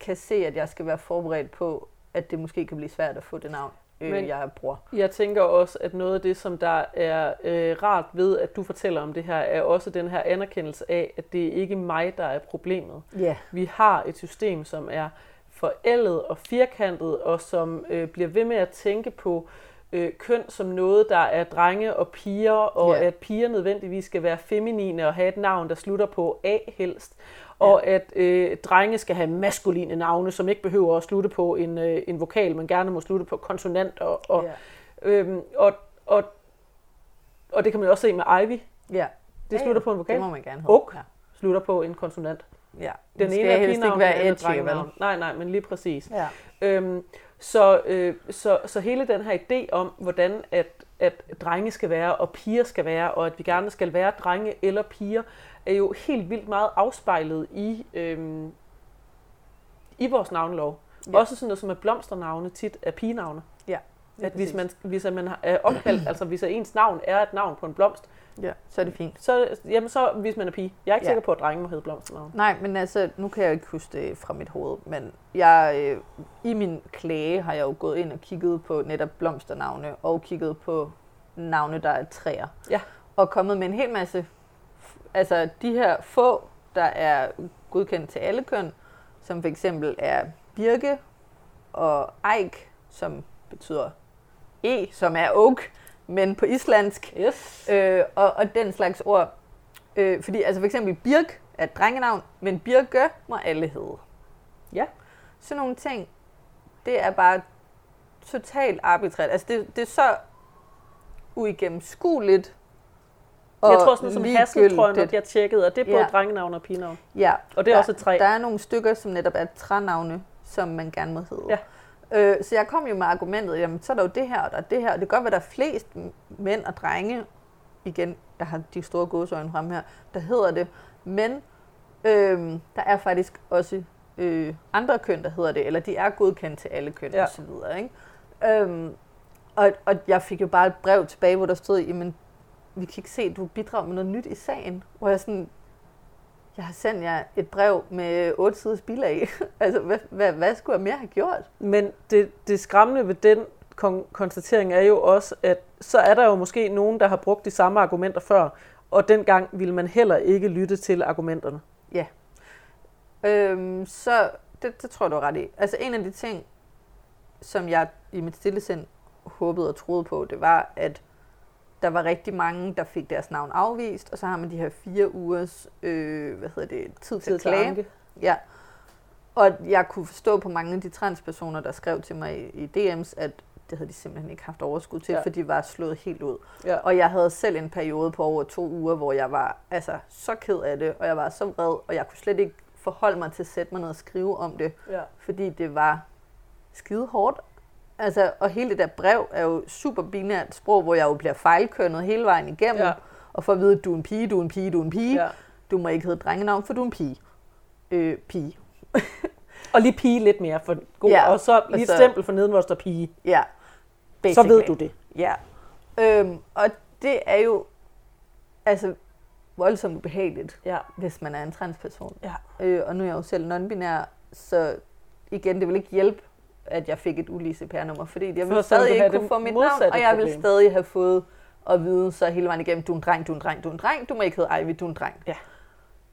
kan se, at jeg skal være forberedt på, at det måske kan blive svært at få det navn, øh, Men- jeg bruger. Jeg tænker også, at noget af det, som der er øh, rart ved, at du fortæller om det her, er også den her anerkendelse af, at det er ikke mig, der er problemet. Ja. Vi har et system, som er forældet og firkantet, og som øh, bliver ved med at tænke på øh, køn som noget, der er drenge og piger, og Ja. at piger nødvendigvis skal være feminine og have et navn, der slutter på A helst. Og at øh, drenge skal have maskuline navne, som ikke behøver at slutte på en, øh, en vokal, men gerne må slutte på konsonant. Og, og, ja. øhm, og, og, og det kan man også se med Ivy. ja. Det slutter ja. på en Det vokal. må man gerne have. Oak. Ja. slutter på en konsonant. ja. Den ene er pigenavn, ikke være edgy, vel? Nej, nej, men lige præcis. Ja. Øhm, så, øh, så, så hele den her idé om, hvordan at, at drenge skal være, og piger skal være, og at vi gerne skal være drenge eller piger, er jo helt vildt meget afspejlet i, øhm, i vores navnelov. Ja. Også sådan noget som at blomsternavne tit er pigenavne. Ja, At hvis man, hvis man er opkaldt, [CLEARS THROAT] altså hvis ens navn er et navn på en blomst, Ja, så er det fint. så, jamen så hvis man er pige. Jeg er ikke Ja. sikker på, at drenge må hedde blomsternavn. Nej, men altså, nu kan jeg ikke huske det fra mit hoved, men jeg, øh, i min klage har jeg jo gået ind og kigget på netop blomsternavne, og kigget på navne, der er træer. Ja. Og kommet med en hel masse, altså de her få, der er godkendt til alle køn, som for eksempel er birke og eik, som betyder e, som er oak, men på islandsk, Yes. øh, og, og den slags ord. Øh, fordi altså for eksempel Birk er et drengenavn, men Birke må alle hedde. Ja. Sådan nogle ting, det er bare totalt arbitrært. Altså det, det er så uigennemskueligt. Jeg tror sådan noget som Hasseltrøjen, at jeg tjekkede, og det er både Ja. drengenavn og pigenavn. Ja, Og det er der, også et træ. Der er nogle stykker, som netop er trænavne, som man gerne må hedde. Ja. Øh, så jeg kom jo med argumentet, jamen så er der jo det her, og der er det her, og det kan godt være, der er flest mænd og drenge, igen, jeg har de store gåsøjne frem her, der hedder det, men øh, der er faktisk også øh, andre køn, der hedder det, eller de er godkendt til alle køn Ja. og videre, ikke? Øhm, og, og jeg fik jo bare et brev tilbage, hvor der stod, jamen, vi kan ikke se, at du bidrager med noget nyt i sagen. Hvor jeg sådan, jeg har sendt jer et brev med otte siders bilag. [LAUGHS] altså, hvad, hvad, hvad skulle jeg mere have gjort? Men det, det skræmmende ved den kon- konstatering er jo også, at så er der jo måske nogen, der har brugt de samme argumenter før, og dengang ville man heller ikke lytte til argumenterne. Øhm, så det, det tror jeg, du har ret i. Altså, en af de ting, som jeg i mit stille sind håbede og troede på, det var, at der var rigtig mange, der fik deres navn afvist, og så har man de her fire ugers øh, hvad hedder det, tid til Tid at til klage. Ja. Og jeg kunne forstå på mange af de transpersoner, der skrev til mig i, i DM's, at det havde de simpelthen ikke haft overskud til, ja. for de var slået helt ud. Ja. Og jeg havde selv en periode på over to uger, hvor jeg var altså, så ked af det, og jeg var så vred, og jeg kunne slet ikke forholde mig til at sætte mig ned og skrive om det, Ja. fordi det var skide hårdt. Altså, og hele det der brev er jo super binært sprog, hvor jeg jo bliver fejlkønnet hele vejen igennem, Ja. og får at vide, at du er en pige, du er en pige, du er en pige. Ja. Du må ikke hedde drengenavn, for du er en pige. Øh, pige. [LAUGHS] Og lige pige lidt mere for god. Ja, og så lige et altså- stempel for neden, hvor der står pige. Ja. Så ved du det. Ja. Øhm, og det er jo altså voldsomt ubehageligt, Ja. hvis man er en transperson. Ja. Øh, og nu er jeg jo selv non-binær, så igen, det vil ikke hjælpe, at jeg fik et ulige CPR-nummer, fordi jeg For vil så vil stadig ikke kunne få mit navn, og jeg vil problem. stadig have fået at vide så hele vejen igennem, du er en dreng, du er en dreng, du er en dreng, du må ikke hedde Ivy, du er en dreng. Ja.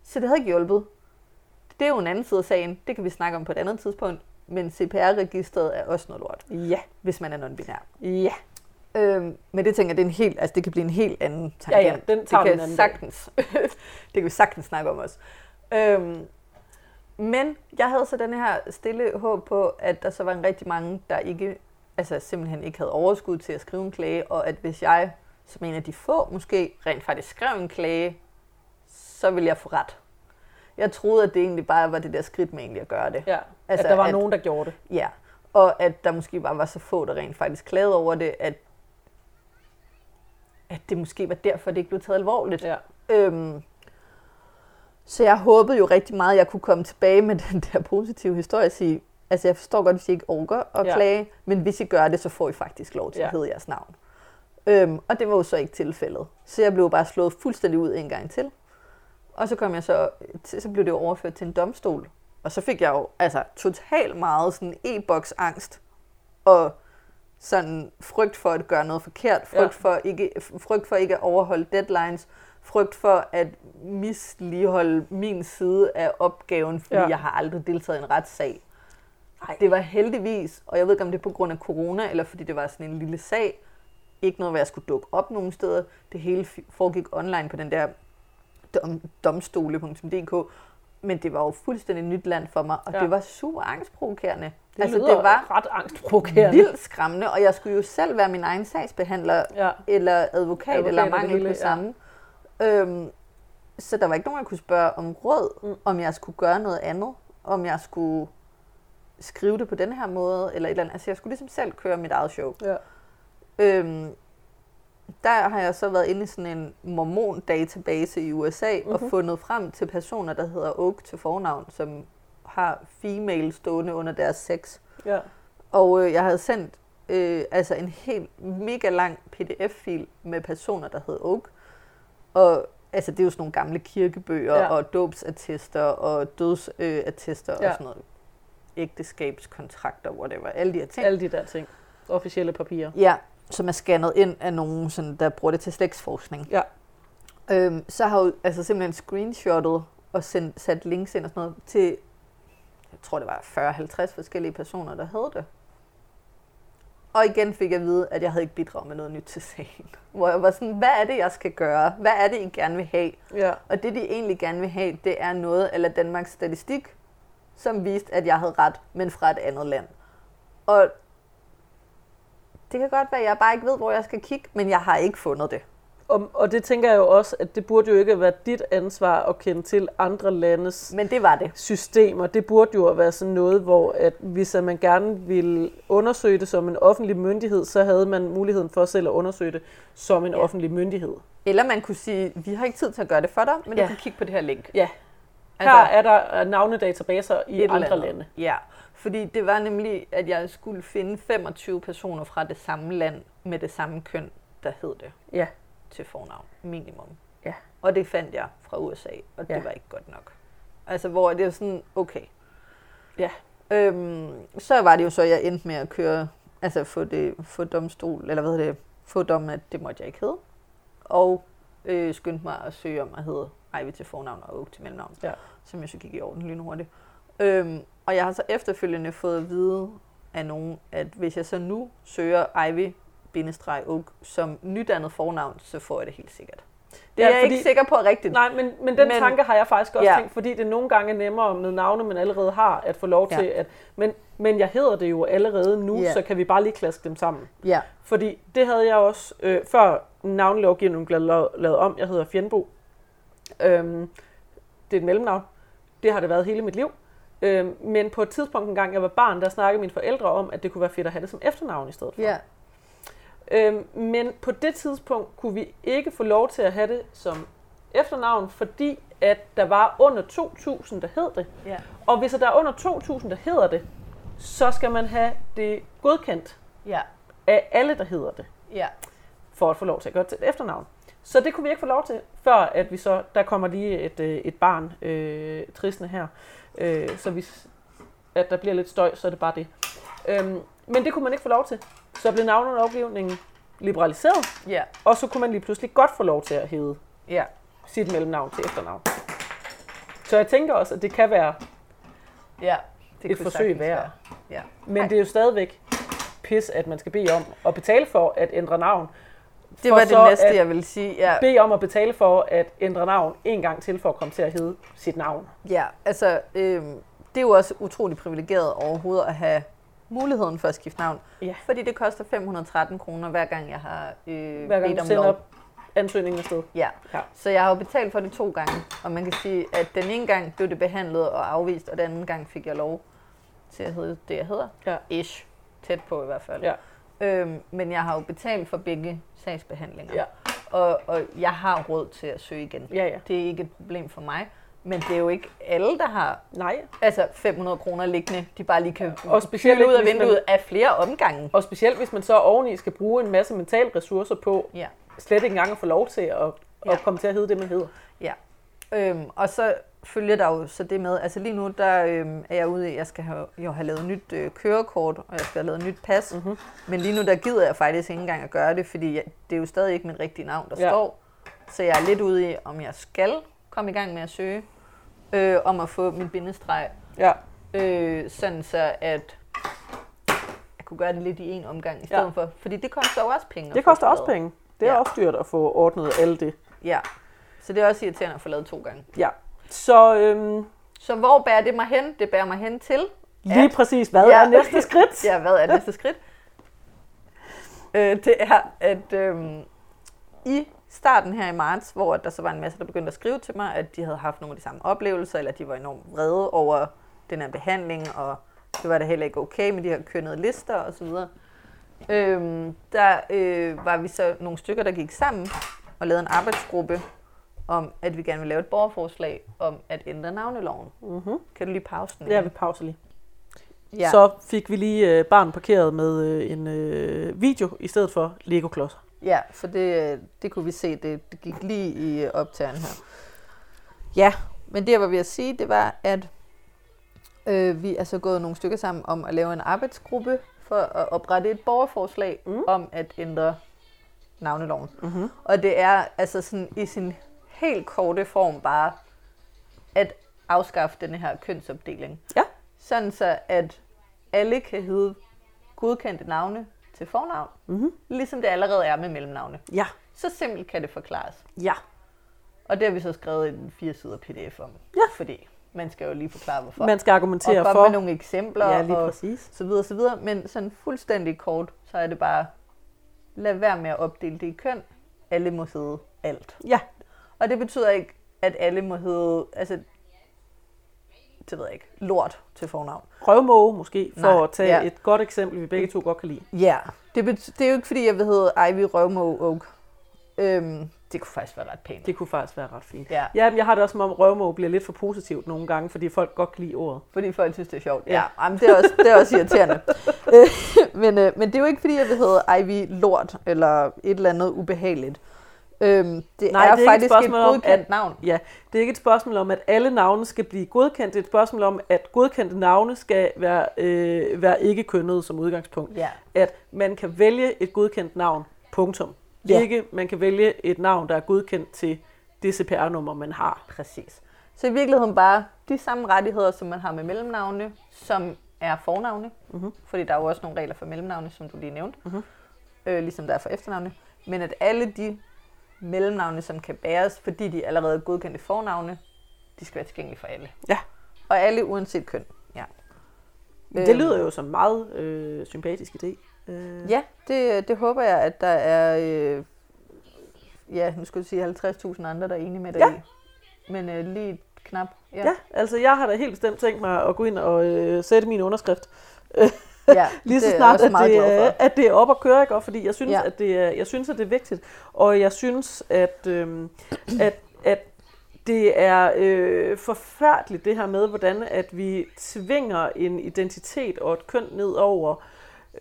Så det havde ikke hjulpet. Det er jo en anden side af sagen, det kan vi snakke om på et andet tidspunkt, men CPR-registret er også noget lort, Ja. hvis man er non-binær. Ja. Øhm, men det tænker jeg, det, er en helt, altså det kan blive en helt anden tangent. Ja, ja, den tager det vi kan en anden sagtens, [LAUGHS] det kan vi sagtens snakke om også. Øhm, men jeg havde så den her stille håb på, at der så var en rigtig mange, der ikke, altså simpelthen ikke havde overskud til at skrive en klage, og at hvis jeg, som en af de få måske, rent faktisk skrev en klage, så ville jeg få ret. Jeg troede, at det egentlig bare var det der skridt med egentlig at gøre det. ja. Altså, Altså, at der var at- nogen, der gjorde det. Ja, og at der måske bare var så få, der rent faktisk klagede over det, at, at det måske var derfor, det ikke blev taget alvorligt. Ja. Øhm, så jeg håbede jo rigtig meget, at jeg kunne komme tilbage med [LAUGHS] den der positive historie og sige, altså jeg forstår godt, hvis I ikke orker at Ja. klage, men hvis I gør det, så får I faktisk lov til Ja. at hedde jeres navn. Øhm, og det var jo så ikke tilfældet. Så jeg blev bare slået fuldstændig ud en gang til. Og så kom jeg så, så blev det overført til en domstol. Og så fik jeg jo altså totalt meget sådan e-boks angst og sådan frygt for at gøre noget forkert, frygt, ja. for, ikke, frygt for ikke at overholde deadlines, frygt for at misligeholde min side af opgaven, fordi Ja. jeg har aldrig deltaget i en retssag. Ej. Det var heldigvis, og jeg ved ikke om det er på grund af corona, eller fordi det var sådan en lille sag, ikke noget, hvor jeg skulle dukke op nogen steder. Det hele foregik online på den der dom, domstole.dk, men det var jo fuldstændig nyt land for mig, og Ja. det var super angstprovokerende. Det altså, det var ret angstprovokerende. vildt skræmmende, og jeg skulle jo selv være min egen sagsbehandler, Ja. eller advokat, Advokat eller mangel på ja. Øhm, så der var ikke nogen, jeg kunne spørge om råd, Mm. mm. om jeg skulle gøre noget andet, om jeg skulle skrive det på den her måde, eller et eller andet. Altså, jeg skulle ligesom selv køre mit eget show. Ja. Øhm, der har jeg så været inde i sådan en mormon-database i USA mm-hmm. og Mhm. fundet frem til personer, der hedder Oak til fornavn, som har female stående under deres sex. Ja. Og øh, jeg havde sendt øh, altså en helt mega lang pdf-fil med personer, der hed Oak. Og altså, det er jo sådan nogle gamle kirkebøger Ja. og dåbsattester og dødsattester Ja. og sådan noget. Ægteskabskontrakter, whatever. Alle de her ting. Alle de der ting. Officielle papirer. Ja, som er scannet ind af nogen, sådan, der bruger det til slægtsforskning. Ja. Øhm, så har jo altså simpelthen screenshottet og sendt, sat links ind og sådan noget til, jeg tror det var 40-50 forskellige personer, der havde det. Og igen fik jeg at vide, at jeg havde ikke bidraget med noget nyt til sagen. [LAUGHS] Hvor jeg var sådan, hvad er det, jeg skal gøre? Hvad er det, I gerne vil have? Ja. Og det, de egentlig gerne vil have, det er noget af Danmarks statistik, som viste, at jeg havde ret, men fra et andet land. Og det kan godt være, at jeg bare ikke ved, hvor jeg skal kigge, men jeg har ikke fundet det. Og, og det tænker jeg jo også, at det burde jo ikke være dit ansvar at kende til andre landes Men det var det. systemer. Det burde jo være sådan noget, hvor at hvis man gerne ville undersøge det som en offentlig myndighed, så havde man muligheden for selv at undersøge det som en Ja. offentlig myndighed. Eller man kunne sige, vi har ikke tid til at gøre det for dig, men Ja. du kan kigge på det her link. Ja, her er der øh, navnedatabaser i andre andet. lande. Ja, fordi det var nemlig, at jeg skulle finde 25 personer fra det samme land med det samme køn, der hed det Ja. Til fornavn, minimum. Ja. Og det fandt jeg fra USA, og det Ja. var ikke godt nok. Altså, hvor det er sådan, okay. Ja. Øhm, så var det jo så, at jeg endte med at køre, altså få, det, få domstol, eller hvad hedder det, få dommen, at det måtte jeg ikke hedde. Og øh, skyndte mig at søge om at hedde Ivy til fornavn og Oak til mellemnavn, Ja. som jeg så gik i orden lynhurtigt. Øhm, og jeg har så efterfølgende fået at vide af nogen, at hvis jeg så nu søger Ivy bindestreg oak som nydannet fornavn, så får jeg det helt sikkert. Det Ja, er jeg fordi- ikke sikker på er rigtigt. Nej, men, men den Men- tanke har jeg faktisk også Ja. tænkt, fordi det nogle gange er nemmere med navne, man allerede har, at få lov Ja. til at... Men, men jeg hedder det jo allerede nu, Ja. så kan vi bare lige klaske dem sammen. Ja, Fordi det havde jeg også, øh, før navnelovgivningen blev lavet, lavet om. Jeg hedder Fjendbo. Øhm, det er et mellemnavn. Det har det været hele mit liv. Øhm, men på et tidspunkt engang, jeg var barn, der snakkede mine forældre om, at det kunne være fedt at have det som efternavn i stedet for. ja, Øhm, men på det tidspunkt kunne vi ikke få lov til at have det som efternavn, fordi at der var under 2.000, der hed det. ja, Og hvis der er under 2.000, der hedder det, så skal man have det godkendt ja, af alle, der hedder det, ja, for at få lov til at gøre det til et efternavn. Så det kunne vi ikke få lov til, før at vi så, der kommer lige et, øh, et barn øh, tristende her, øh, så hvis at der bliver lidt støj, så er det bare det. Øhm, men det kunne man ikke få lov til. Så blev navnelovgivningen liberaliseret, ja, og så kunne man lige pludselig godt få lov til at hedde ja. sit mellemnavn til efternavn. Så jeg tænker også, at det kan være, ja. Det Et forsøg værd. være. Ja. men Ej. det er jo stadigvæk pis, at man skal bede om at betale for at ændre navn. Det var det næste, jeg ville sige. Ja, Bede om at betale for at ændre navn en gang til for at komme til at hedde sit navn. ja altså, øhm, det er jo også utrolig privilegeret overhovedet at have muligheden for at skifte navn. Ja. Fordi det koster 513 kroner, hver gang jeg har øh, Hver gang bedt om sender lov. ansøgningen afsted. Ja. Ja. Så jeg har jo betalt for det to gange, og man kan sige, at den ene gang blev det behandlet og afvist, og den anden gang fik jeg lov til at hedde det, jeg hedder. Ja. Ish. Tæt på i hvert fald. Ja. Øhm, men jeg har jo betalt for begge sagsbehandlinger. Ja. Og, og jeg har råd til at søge igen. Ja, ja. Det er ikke et problem for mig. Men det er jo ikke alle, der har Nej. altså 500 kroner liggende, de bare lige kan Og specielt ud af hvis man- vinduet af flere omgange. Og specielt hvis man så oveni skal bruge en masse mentale ressourcer på Ja. slet ikke engang at få lov til at, at Ja. komme til at hedde det, man hedder. Ja. Øhm, og så følger der jo så det med, altså lige nu der øhm, er jeg ude i, jeg skal have, jo have lavet nyt øh, kørekort, og jeg skal have lavet nyt pas. Mhm. Men lige nu der gider jeg faktisk ikke engang at gøre det, fordi jeg, det er jo stadig ikke mit rigtige navn, der Ja. står. Så jeg er lidt ude i, om jeg skal komme i gang med at søge, øh, om at få min bindestreg, Ja. øh, sådan så at jeg kunne gøre det lidt i en omgang i stedet Ja. for. Fordi det koster jo også penge. Det koster også penge. Det er Ja. også dyrt at få ordnet alt det. Ja. Så det er også irriterende at få lavet to gange. Ja. Så øhm, Så hvor bærer det mig hen? Det bærer mig hen til lige At- præcis, hvad Ja. er næste skridt? [LAUGHS] Ja, hvad er næste skridt? [LAUGHS] Øh, det er, at øh, i starten her i marts, hvor der så var en masse, der begyndte at skrive til mig, at de havde haft nogle af de samme oplevelser, eller de var enormt vrede over den her behandling, og det var da heller ikke okay med de her kønnede lister osv. Øh, der øh, var vi så nogle stykker, der gik sammen og lavede en arbejdsgruppe om, at vi gerne vil lave et borgerforslag om at ændre navneloven. Mm-hmm. Kan du lige pause den? Ja, vi pauser lige. Ja. Så fik vi lige øh, barn parkeret med øh, en øh, video i stedet for Lego-klodser. Ja, for det, det kunne vi se, det, det gik lige i optageren her. Ja, men det jeg var ved at sige, det var, at øh, vi er så gået nogle stykker sammen om at lave en arbejdsgruppe for at oprette et borgerforslag Mm. om at ændre navneloven. Mm-hmm. Og det er altså sådan i sin helt korte form bare at afskaffe den her kønsopdeling. Ja. Sådan så, at alle kan hedde godkendte navne til fornavn, Mm-hmm. ligesom det allerede er med mellemnavne. Ja. Så simpelt kan det forklares. Ja. Og det har vi så skrevet en fire sider pdf om. Ja. Fordi man skal jo lige forklare, hvorfor. Man skal argumentere og komme for... med nogle eksempler Ja, lige og præcis. så videre, så videre. Men sådan fuldstændig kort, så er det bare, lad være med at opdele det i køn. Alle må hedde alt. Ja. Og det betyder ikke, at alle må hedde, altså, det ved jeg ikke, lort til fornavn. Røvmåge måske, for Nej, at tage ja. et godt eksempel, vi begge to godt kan lide. Ja. Det, det er jo ikke, fordi jeg vil hedde Ivy Røvmo Oak. Øhm, det kunne faktisk være ret pænt. Det kunne faktisk være ret fint. Ja, Ja, men jeg har det også som om røvmåge bliver lidt for positivt nogle gange, fordi folk godt kan lide ordet. fordi folk synes, det er sjovt. Ja. Ja, jamen, det, er også, det er også irriterende. [LAUGHS] Øh, men, øh, men det er jo ikke, fordi jeg vil hedde Ivy Lort, eller et eller andet ubehageligt. Øhm, det Nej, er, det er ikke et faktisk et, spørgsmål om, godkendt at- navn. Ja, det er ikke et spørgsmål om, at alle navne skal blive godkendt. Det er et spørgsmål om, at godkendte navne skal være, øh, være ikke kønnede som udgangspunkt. Ja. At man kan vælge et godkendt navn, punktum. Ja. Ikke, man kan vælge et navn, der er godkendt til det CPR-nummer, man har. Præcis. Så i virkeligheden bare de samme rettigheder, som man har med mellemnavne, som er fornavne. Mhm. Fordi der er jo også nogle regler for mellemnavne, som du lige nævnte. Mhm. øh, ligesom der er for efternavne, men at alle de mellemnavne, som kan bæres, fordi de allerede er godkendte fornavne, de skal være tilgængelige for alle. Ja. Og alle uanset køn. Ja. Det Øhm. lyder jo som en meget øh, sympatisk idé. Øh, Ja, det, det håber jeg, at der er, øh, ja, nu skulle jeg sige 50.000 andre, der er enige med dig Ja. i. Men øh, lige knap. ja. ja, altså jeg har da helt bestemt tænkt mig at gå ind og øh, sætte min underskrift. Ja [LAUGHS] Lige så snart, at det, er, at det er op at køre, ikke? Og fordi jeg synes, Ja. at det er, jeg synes, at det er vigtigt. Og jeg synes, at, øhm, [CLEARS THROAT] at, at det er øh, forfærdeligt det her med, hvordan at vi tvinger en identitet og et køn ned over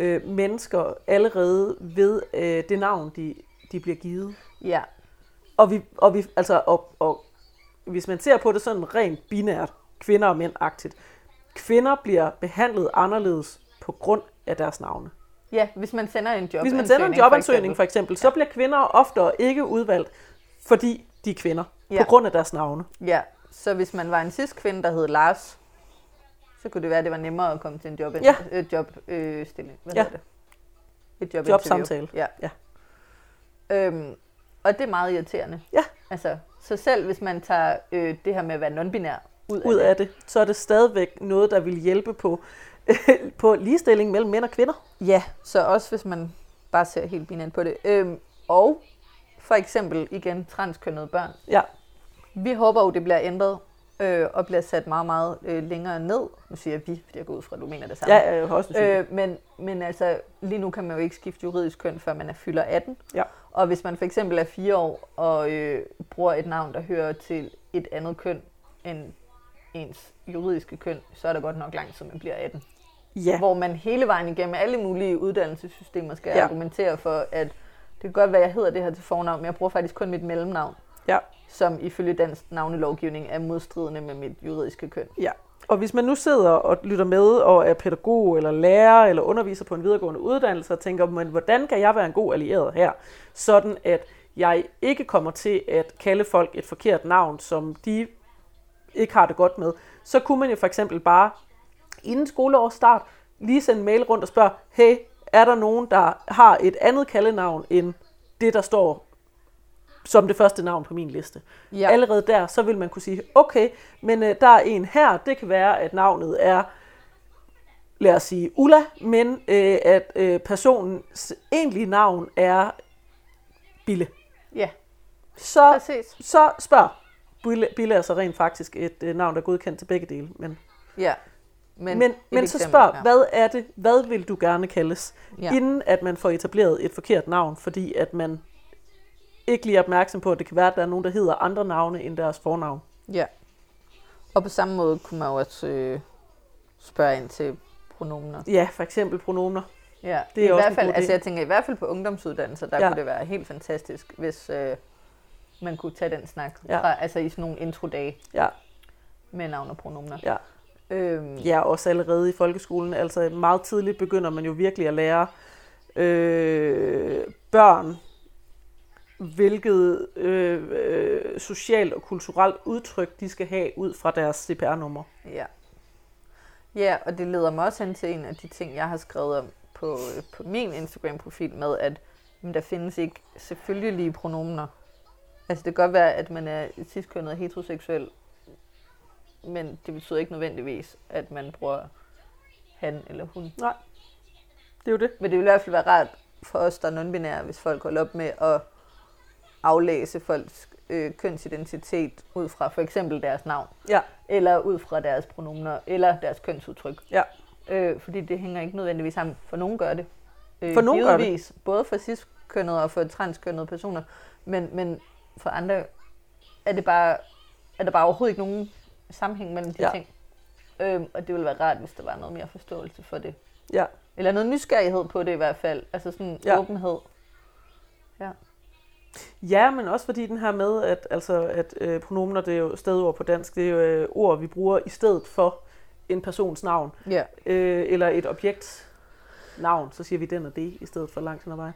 øh, mennesker allerede ved øh, det navn, de, de bliver givet. Ja, Og, vi, og, vi, altså, og, og hvis man ser på det sådan rent binært, kvinder og mænd-agtigt, kvinder bliver behandlet anderledes på grund af deres navne. ja, hvis man sender en job Hvis man sender en jobansøgning for eksempel, så bliver kvinder oftere ikke udvalgt, fordi de er kvinder, Ja. på grund af deres navne. Ja, så hvis man var en cis-kvinde, der hed Lars, så kunne det være, at det var nemmere at komme til en job, Ja. øh, job øh, stilling. Hvad Ja. det? Et job Jobsamtale. Ja. Ja. Øhm, og det er meget irriterende. Ja. Altså, så selv hvis man tager øh, det her med at være non-binær ud, Ud af af det, så er det stadigvæk noget, der vil hjælpe på, [LAUGHS] på ligestilling mellem mænd og kvinder. det. Ja, så også hvis man bare ser helt binært på det. Øhm, og for eksempel igen transkønnede børn. Ja, Vi håber jo, det bliver ændret øh, og bliver sat meget, meget øh, længere ned. Nu siger jeg vi, fordi jeg går ud fra, at du mener det samme. ja jeg har også øh, Øh, men, men altså, lige nu kan man jo ikke skifte juridisk køn, før man er fylder 18. Ja. Og hvis man for eksempel er fire år og øh, bruger et navn, der hører til et andet køn end ens juridiske køn, så er der godt nok langt, så man bliver 18. ja. Hvor man hele vejen igennem alle mulige uddannelsessystemer skal Ja. argumentere for, at det kan godt være, at jeg hedder det her til fornavn, men jeg bruger faktisk kun mit mellemnavn, ja. som ifølge dansk navnelovgivning er modstridende med mit juridiske køn. Ja, og hvis man nu sidder og lytter med og er pædagog eller lærer eller underviser på en videregående uddannelse og tænker, men hvordan kan jeg være en god allieret her, sådan at jeg ikke kommer til at kalde folk et forkert navn, som de ikke har det godt med, så kunne man jo for eksempel bare inden skoleårs start lige sende en mail rundt og spørge, hey, er der nogen, der har et andet kaldenavn end det, der står som det første navn på min liste. Ja. Allerede der, så vil man kunne sige, okay, men øh, der er en her, det kan være, at navnet er, lad os sige, Ulla, men øh, at øh, personens egentlige navn er Bille. Ja, Så, præcis. så spørg. Bille, er så rent faktisk et øh, navn, der er godkendt til begge dele. Men, Ja. men, men, men så spørg, ja. hvad er det, hvad vil du gerne kaldes? Ja. Inden at man får etableret et forkert navn, fordi at man ikke lige er opmærksom på, at det kan være, at der er nogen, der hedder andre navne end deres fornavn. Ja. Og på samme måde kunne man jo også øh, spørge ind til pronomener. Ja, for eksempel pronomer. Ja, Det er i også hvert fald, altså jeg tænker i hvert fald på ungdomsuddannelser, der ja. kunne det være helt fantastisk, hvis øh, man kunne tage den snak Ja. fra, altså i sådan nogle introdage Ja, med navn og pronomener. ja. Øhm, ja, også allerede i folkeskolen. Altså meget tidligt begynder man jo virkelig at lære øh, børn, hvilket øh, øh, socialt og kulturelt udtryk de skal have ud fra deres CPR-nummer. Ja. Ja, og det leder mig også hen til en af de ting, jeg har skrevet om på, øh, på min Instagram-profil med, at men der findes ikke selvfølgelige pronomener. Altså det kan godt være, at man er ciskønnet og heteroseksuel, men det betyder ikke nødvendigvis, at man bruger han eller hun. Det er jo det. Men det vil i hvert fald være rart for os, der er non-binære, hvis folk holder op med at aflæse folks øh, kønsidentitet ud fra for eksempel deres navn, Ja, eller ud fra deres pronomener, eller deres kønsudtryk. ja. Øh, fordi det hænger ikke nødvendigvis sammen. For nogen gør det. Øh, For nogen gør det. Både for cis-kønnede og for transkønnede personer. Men, men for andre er, det bare, er der bare overhovedet ikke nogen sammenhæng mellem de Ja. ting. Øhm, og det ville være rart, hvis der var noget mere forståelse for det. ja. Eller noget nysgerrighed på det i hvert fald. Altså sådan Ja. ja. åbenhed. Ja. Ja, men også fordi den her med, at, altså, at øh, pronomener, det er jo stedord på dansk, det er jo øh, ord, vi bruger i stedet for en persons navn, ja. øh, eller et objekt navn, så siger vi den og det, i stedet for langt hen ad vejen.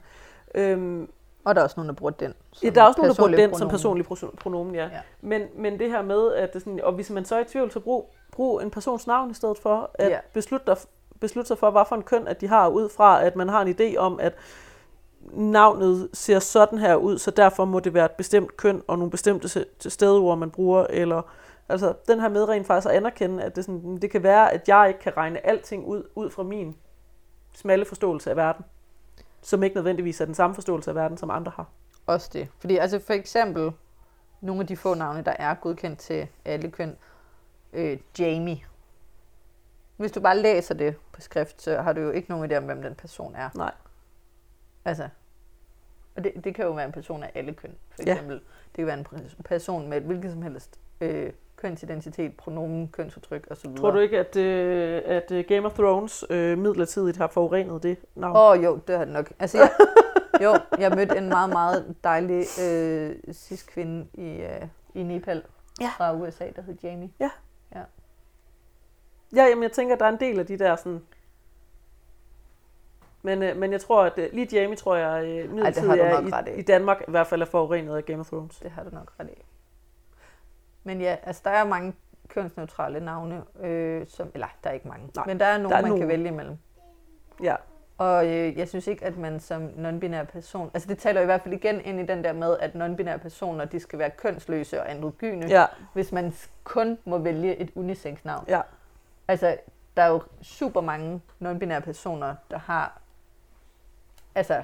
Øhm, Og der er også nogen, der bruger den. ja, der er også nogen, der bruger personlig den som pronomen. personlig proso- pronomen, ja. Ja. Men, men det her med, at det sådan, og hvis man så er i tvivl, så brug, brug en persons navn i stedet for, at Ja. beslutte, dig, beslutte sig for, hvad for en køn, at de har, ud fra, at man har en idé om, at navnet ser sådan her ud, så derfor må det være et bestemt køn og nogle bestemte stedord, man bruger, eller altså den her med rent faktisk at anerkende, at det, sådan, det kan være, at jeg ikke kan regne alting ud, ud fra min smalle forståelse af verden, som ikke nødvendigvis er den samme forståelse af verden, som andre har. Også det. Fordi altså for eksempel, nogle af de få navne, der er godkendt til alle køn, øh, Jamie. Hvis du bare læser det på skrift, så har du jo ikke nogen idé om, hvem den person er. Nej. Altså, og det, det kan jo være en person af alle køn. For Ja. eksempel, det kan være en person med et hvilket som helst øh, kønsidentitet, pronomen, kønsudtryk osv. Tror du ikke, at, øh, at øh, Game of Thrones øh, midlertidigt har forurenet det navn? Åh oh, jo, det har det nok. Altså, jeg, [LAUGHS] jo, jeg mødte en meget, meget dejlig øh, cis-kvinde i, øh, i Nepal Ja. fra USA, der hed Jamie. Ja, jamen, jeg tænker, at der er en del af de der sådan... Men, øh, men jeg tror, at øh, lige Jamie, tror jeg, øh, midlertidigt er ret i. i, i Danmark i hvert fald er forurenet af Game of Thrones. Det har du nok ret i. Men ja, altså der er mange kønsneutrale navne, øh, som, eller der er ikke mange, Nej, men der er nogle, der er man nogle. kan vælge imellem. Ja, Og øh, jeg synes ikke, at man som non-binær person, altså det taler i hvert fald igen ind i den der med, at non-binære personer, de skal være kønsløse og androgyne, ja, hvis man kun må vælge et unisex navn. ja. Altså, der er jo super mange non-binære personer, der har altså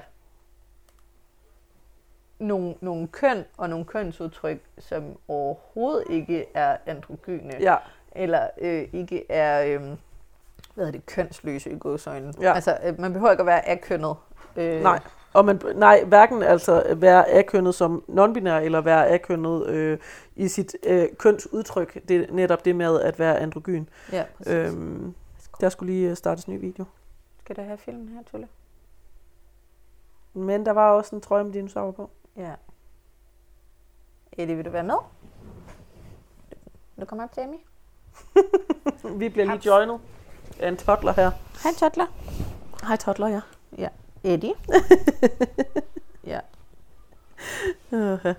nogle, nogle køn og nogle kønsudtryk, som overhovedet ikke er androgyne, ja. eller øh, ikke er øh, hvad hedder det, kønsløse i godsøjne. Ja. Altså, øh, man behøver ikke at være akønnet. Øh, Nej. Og man, nej, hverken altså være akønnet som non-binær, eller være akønnet øh, i sit øh, kønsudtryk. Det er netop det med at være androgyn. Ja, præcis. Øh. Øhm, der skulle lige øh, startes en ny video. Skal der have filmen her, Tulle? Men der var også en trøje med dinosaurer på. Ja. Eddie, vil du være med? Du kommer op, Jamie. [LAUGHS] Vi bliver lige joinet af en toddler her. Hej, Toddler. Hej toddler, ja. Ja. Eddie. [LAUGHS] ja. Uh,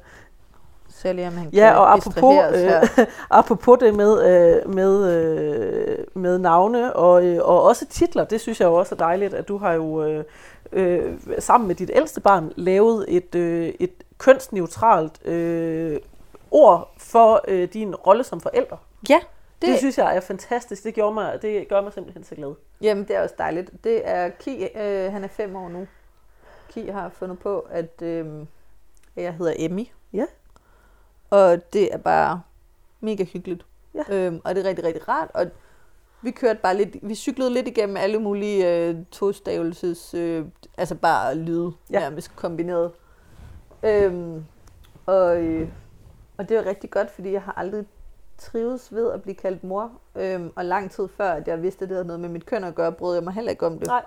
Så lige, om han Ja, kan og apropos, øh, [LAUGHS] apropos det med, øh, med, øh, med navne og, øh, og også titler, det synes jeg jo også er dejligt, at du har jo øh, øh, sammen med dit ældste barn lavet et, øh, et kønsneutralt øh, ord for øh, din rolle som forælder. Ja, Det, det, synes jeg er fantastisk. Det, gjorde mig, det gør mig simpelthen så glad. jamen, det er også dejligt. Det er Ki, øh, han er fem år nu. Ki har fundet på, at øh, jeg hedder Emmy. Ja. Og det er bare mega hyggeligt. Ja. Øhm, og det er rigtig, rigtig rart. Og vi kørte bare lidt, vi cyklede lidt igennem alle mulige øh, tostavelses, øh, altså bare lyde Ja. nærmest kombineret. Øhm, og, øh, og det var rigtig godt, fordi jeg har aldrig trives ved at blive kaldt mor. Øhm, og lang tid før, at jeg vidste, at det havde noget med mit køn at gøre, brød jeg mig heller ikke om det. Nej.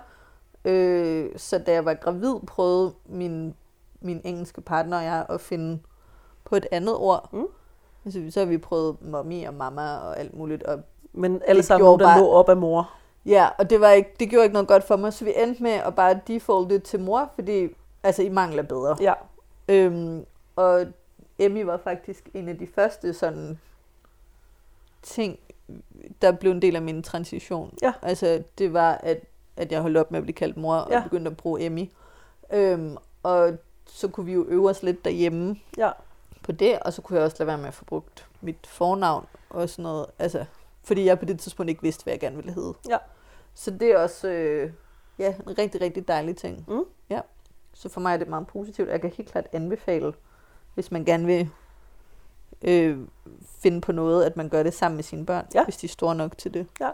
Øh, så da jeg var gravid, prøvede min, min engelske partner og jeg at finde på et andet ord. Mm. Altså, så har vi prøvet mommy og mamma og alt muligt. Og, Men alle sammen, der bare- lå op af mor. ja, og det, var ikke, det gjorde ikke noget godt for mig, så vi endte med at bare defaulte til mor, fordi altså, I mangler bedre. Ja. Øhm, og Emmy var faktisk en af de første sådan ting, der blev en del af min transition. Ja. Altså, det var, at, at jeg holdt op med at blive kaldt mor, og Ja. begyndte at bruge Emmy. Øhm, og så kunne vi jo øve os lidt derhjemme Ja. på det, og så kunne jeg også lade være med at få brugt mit fornavn og sådan noget. Altså, fordi jeg på det tidspunkt ikke vidste, hvad jeg gerne ville hedde. Ja. Så det er også øh, ja, en rigtig, rigtig dejlig ting. Mm. Ja. Så for mig er det meget positivt. Jeg kan helt klart anbefale, hvis man gerne vil øh, finde på noget, at man gør det sammen med sine børn, Ja. hvis de er store nok til det. Ja.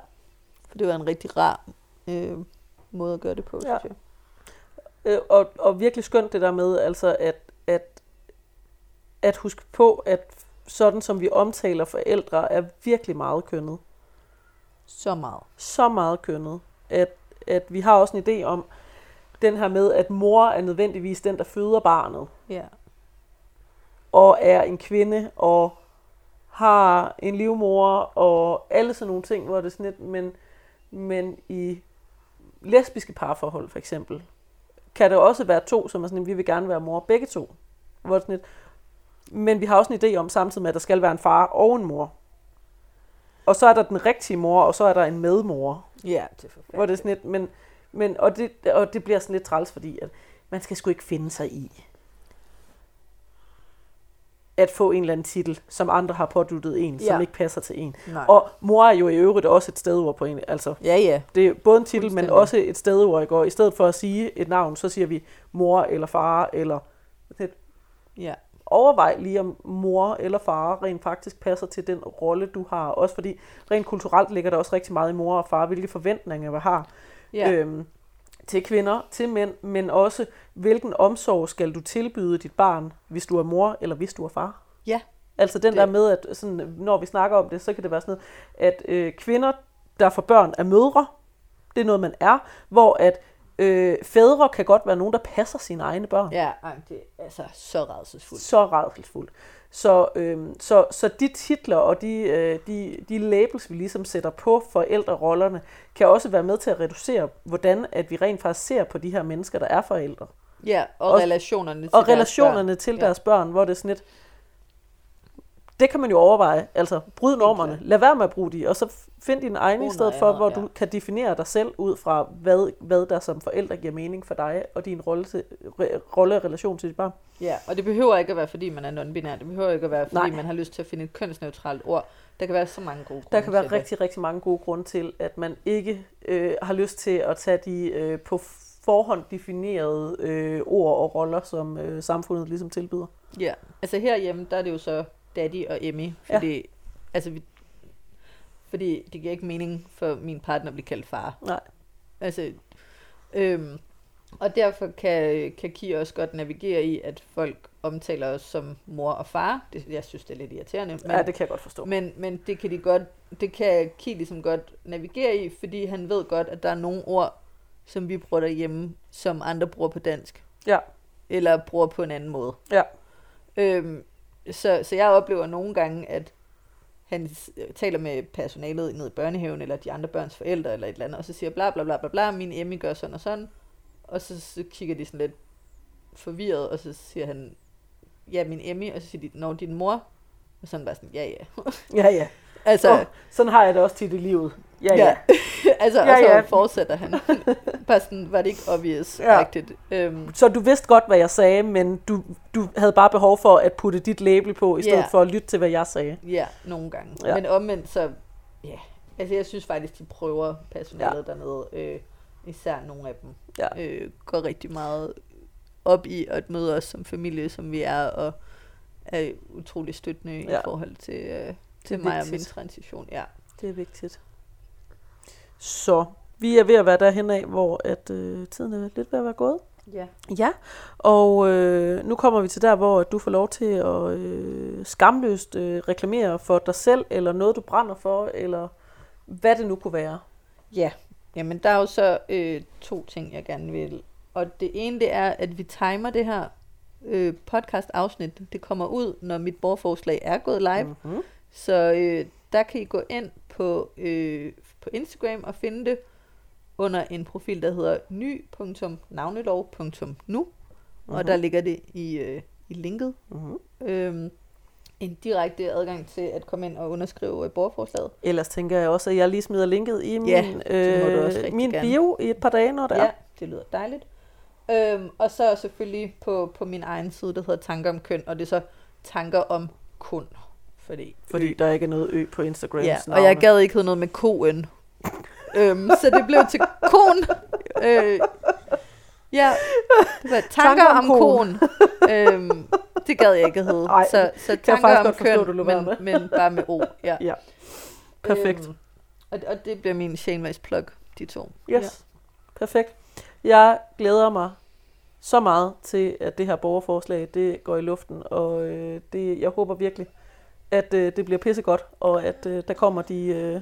For det var en rigtig rar øh, måde at gøre det på, Ja. synes jeg. Øh, og, og virkelig skønt det der med, altså at, at, at huske på, at sådan som vi omtaler forældre, er virkelig meget kønnet. Så meget. Så meget kønnet, at, at vi har også en idé om den her med, at mor er nødvendigvis den, der føder barnet, Ja. og er en kvinde, og har en livmor, og alle sådan nogle ting, hvor det er sådan lidt, men, men i lesbiske parforhold for eksempel, kan der også være to, som er sådan, vi vil gerne være mor, begge to. Hvor det sådan lidt, men vi har også en idé om samtidig med, at der skal være en far og en mor. Og så er der den rigtige mor, og så er der en medmor. Ja, det er Hvor det er sådan lidt, men, men og, det, og det bliver sådan lidt træls, fordi at man skal sgu ikke finde sig i at få en eller anden titel, som andre har påduttet en, ja. som ikke passer til en. Nej. Og mor er jo i øvrigt også et stedord på en. Altså, ja, ja. det er både en titel, men også et stedord. Ikke? Og i stedet for at sige et navn, så siger vi mor eller far, eller det, Ja. Overvej lige om mor eller far rent faktisk passer til den rolle, du har. Også fordi rent kulturelt ligger der også rigtig meget i mor og far, hvilke forventninger vi har Ja. øhm, til kvinder, til mænd, men også hvilken omsorg skal du tilbyde dit barn, hvis du er mor eller hvis du er far. ja. Altså den Det- der med, at sådan, når vi snakker om det, så kan det være sådan noget, at øh, kvinder, der får børn, er mødre. Det er noget, man er. Hvor at øh, fædre kan godt være nogen, der passer sine egne børn. Ja, ej, det er altså så rædselsfuldt. Så rædselsfuldt. Så, øh, så, så de titler og de, øh, de, de labels, vi ligesom sætter på forældrerollerne, kan også være med til at reducere, hvordan at vi rent faktisk ser på de her mennesker, der er forældre. Ja, og, Og- relationerne til Og deres relationerne børn. til Ja. deres børn, hvor det er sådan lidt, det kan man jo overveje. Altså, bryd normerne. Lad være med at bruge de, og så find dine egne i Brug stedet for, hvor ja. du kan definere dig selv ud fra, hvad, hvad der som forældre giver mening for dig, og din rolle, til, re, rolle og relation til dit barn. Ja, og det behøver ikke at være, fordi man er non-binær. Det behøver ikke at være, fordi Nej. Man har lyst til at finde et kønsneutralt ord. Der kan være så mange gode grunde Der kan være rigtig, rigtig mange gode grunde til, at man ikke øh, har lyst til at tage de øh, på forhånd definerede øh, ord og roller, som øh, samfundet ligesom tilbyder. det. Ja, altså herhjemme, der er det jo så Daddy og Emmy, fordi, ja. altså vi, fordi det giver ikke mening for min partner at blive kaldt far. Nej. Altså, øhm, og derfor kan, kan Kia også godt navigere i, at folk omtaler os som mor og far. Det, jeg synes, det er lidt irriterende. Men, ja, det kan jeg godt forstå. Men, men det kan de godt, det kan Ki ligesom godt navigere i, fordi han ved godt, at der er nogle ord, som vi bruger derhjemme, som andre bruger på dansk. Ja. Eller bruger på en anden måde. Ja. Øhm, så, så jeg oplever nogle gange, at han taler med personalet nede i børnehaven, eller de andre børns forældre, eller et eller andet, og så siger bla bla bla bla bla, min Emmy gør sådan og sådan. Og så, så kigger de sådan lidt forvirret, og så siger han, ja, min Emmy, og så siger de, når din mor, og sådan bare sådan, ja, ja. Ja, ja. altså, Oh, sådan har jeg det også tit i livet. Ja, ja. [LAUGHS] Altså, Ja, og så ja. fortsætter han. [LAUGHS] Bare sådan, var det ikke obvious Ja. ja. Øhm, Så du vidste godt, hvad jeg sagde, men du, du havde bare behov for at putte dit label på, i stedet Ja. for at lytte til, hvad jeg sagde. ja, nogle gange. Ja. Men omvendt, så, ja. Altså, jeg synes faktisk, de prøver personalet ja. dernede. Øh, især nogle af dem. Ja. Øh, går rigtig meget op i at møde os som familie, som vi er, og er utrolig støttende ja. I forhold til, øh, til mig og min vigtigt. transition. Ja. Det er vigtigt. Så vi er ved at være derhen af, hvor at, øh, tiden er lidt ved at være gået. ja. Ja, og øh, nu kommer vi til der, hvor du får lov til at øh, skamløst øh, reklamere for dig selv, eller noget, du brænder for, eller hvad det nu kunne være. Ja, jamen der er jo så øh, to ting, jeg gerne vil. Og det ene, det er, at vi timer det her øh, podcast-afsnit. Det kommer ud, når mit borgerforslag er gået live. Mm. Mm-hmm. Så øh, der kan I gå ind på, øh, på Instagram og finde det under en profil, der hedder ny.navnelov.nu. Mm-hmm. Og der ligger det i, øh, i linket. Mm-hmm. Øhm, en direkte adgang til at komme ind og underskrive øh, borgerforslaget. Ellers tænker jeg også, at jeg lige smider linket i min, Ja, øh, min gerne. bio i et par dage, når det Ja, er. det lyder dejligt. Øhm, og så selvfølgelig på, på min egen side, der hedder Tanker om køn, og det er så Tanker om kun. Fordi, Fordi der ikke er noget ø på Instagrams ja, navne. og jeg gad ikke hedde noget med koen. øhm, så det blev til kon. Øh, ja, det var Tanker, Tanker om om kon. øhm, det gad jeg ikke hedde. Ej, så så jeg Tanker faktisk om forstå, køn, du lod være men, men bare med o. Ja. Ja. Perfekt. Øhm, og, og det bliver min Shaneways plug, de to. Yes. Perfekt. Jeg glæder mig så meget til, at det her borgerforslag det går i luften, og øh, det, jeg håber virkelig, at øh, det bliver pissegodt, og at øh, der kommer de øh,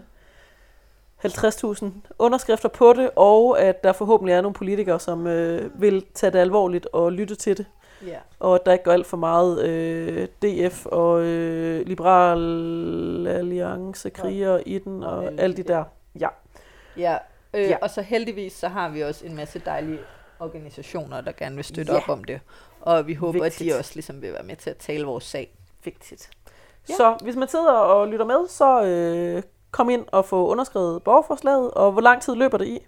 50.000 underskrifter på det, og at der forhåbentlig er nogle politikere, som øh, vil tage det alvorligt og lytte til det, Ja. og at der ikke går alt for meget øh, DF og øh, Liberal Alliance kriger i den, og alle alle de de der. Ja. Ja, øh, Ja. og så heldigvis så har vi også en masse dejlige organisationer, der gerne vil støtte ja. op om det. Og vi håber, Vigtigt. at de også ligesom vil være med til at tale vores sag. vigtigt. Ja. Så hvis man sidder og lytter med, så øh, kom ind og få underskrevet borgerforslaget, og hvor lang tid løber det i?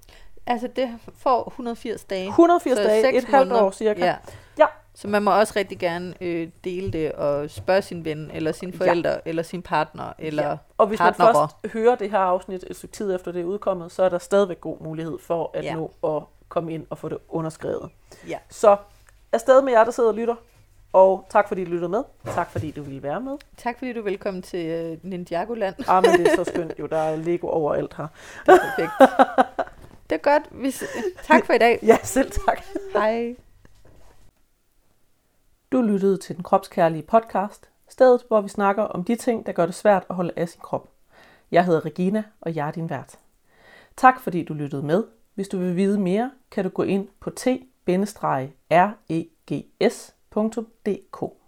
altså det får 180 dage. 180 Så dage, et halvt år cirka. Ja. Ja. Så man må også rigtig gerne øh, dele det og spørge sin ven, eller sine forældre, ja. eller sin partner, eller ja. Og hvis man først hører det her afsnit et stykke tid efter det er udkommet, så er der stadigvæk god mulighed for at Ja. nå at komme ind og få det underskrevet. Ja. Så afsted med jer, der sidder og lytter. Og tak fordi du lyttede med. Tak fordi du ville være med. Tak fordi du er velkommen til øh, Ninjagoland. Ah, men det er så skønt jo. Der er Lego overalt her. Det er perfekt. det er godt. Vi s- tak for i dag. Ja, selv tak. Hej. Du lyttede til den kropskærlige podcast. Stedet, hvor vi snakker om de ting, der gør det svært at holde af sin krop. Jeg hedder Regina, og jeg er din vært. Tak fordi du lyttede med. Hvis du vil vide mere, kan du gå ind på t-regs.dk.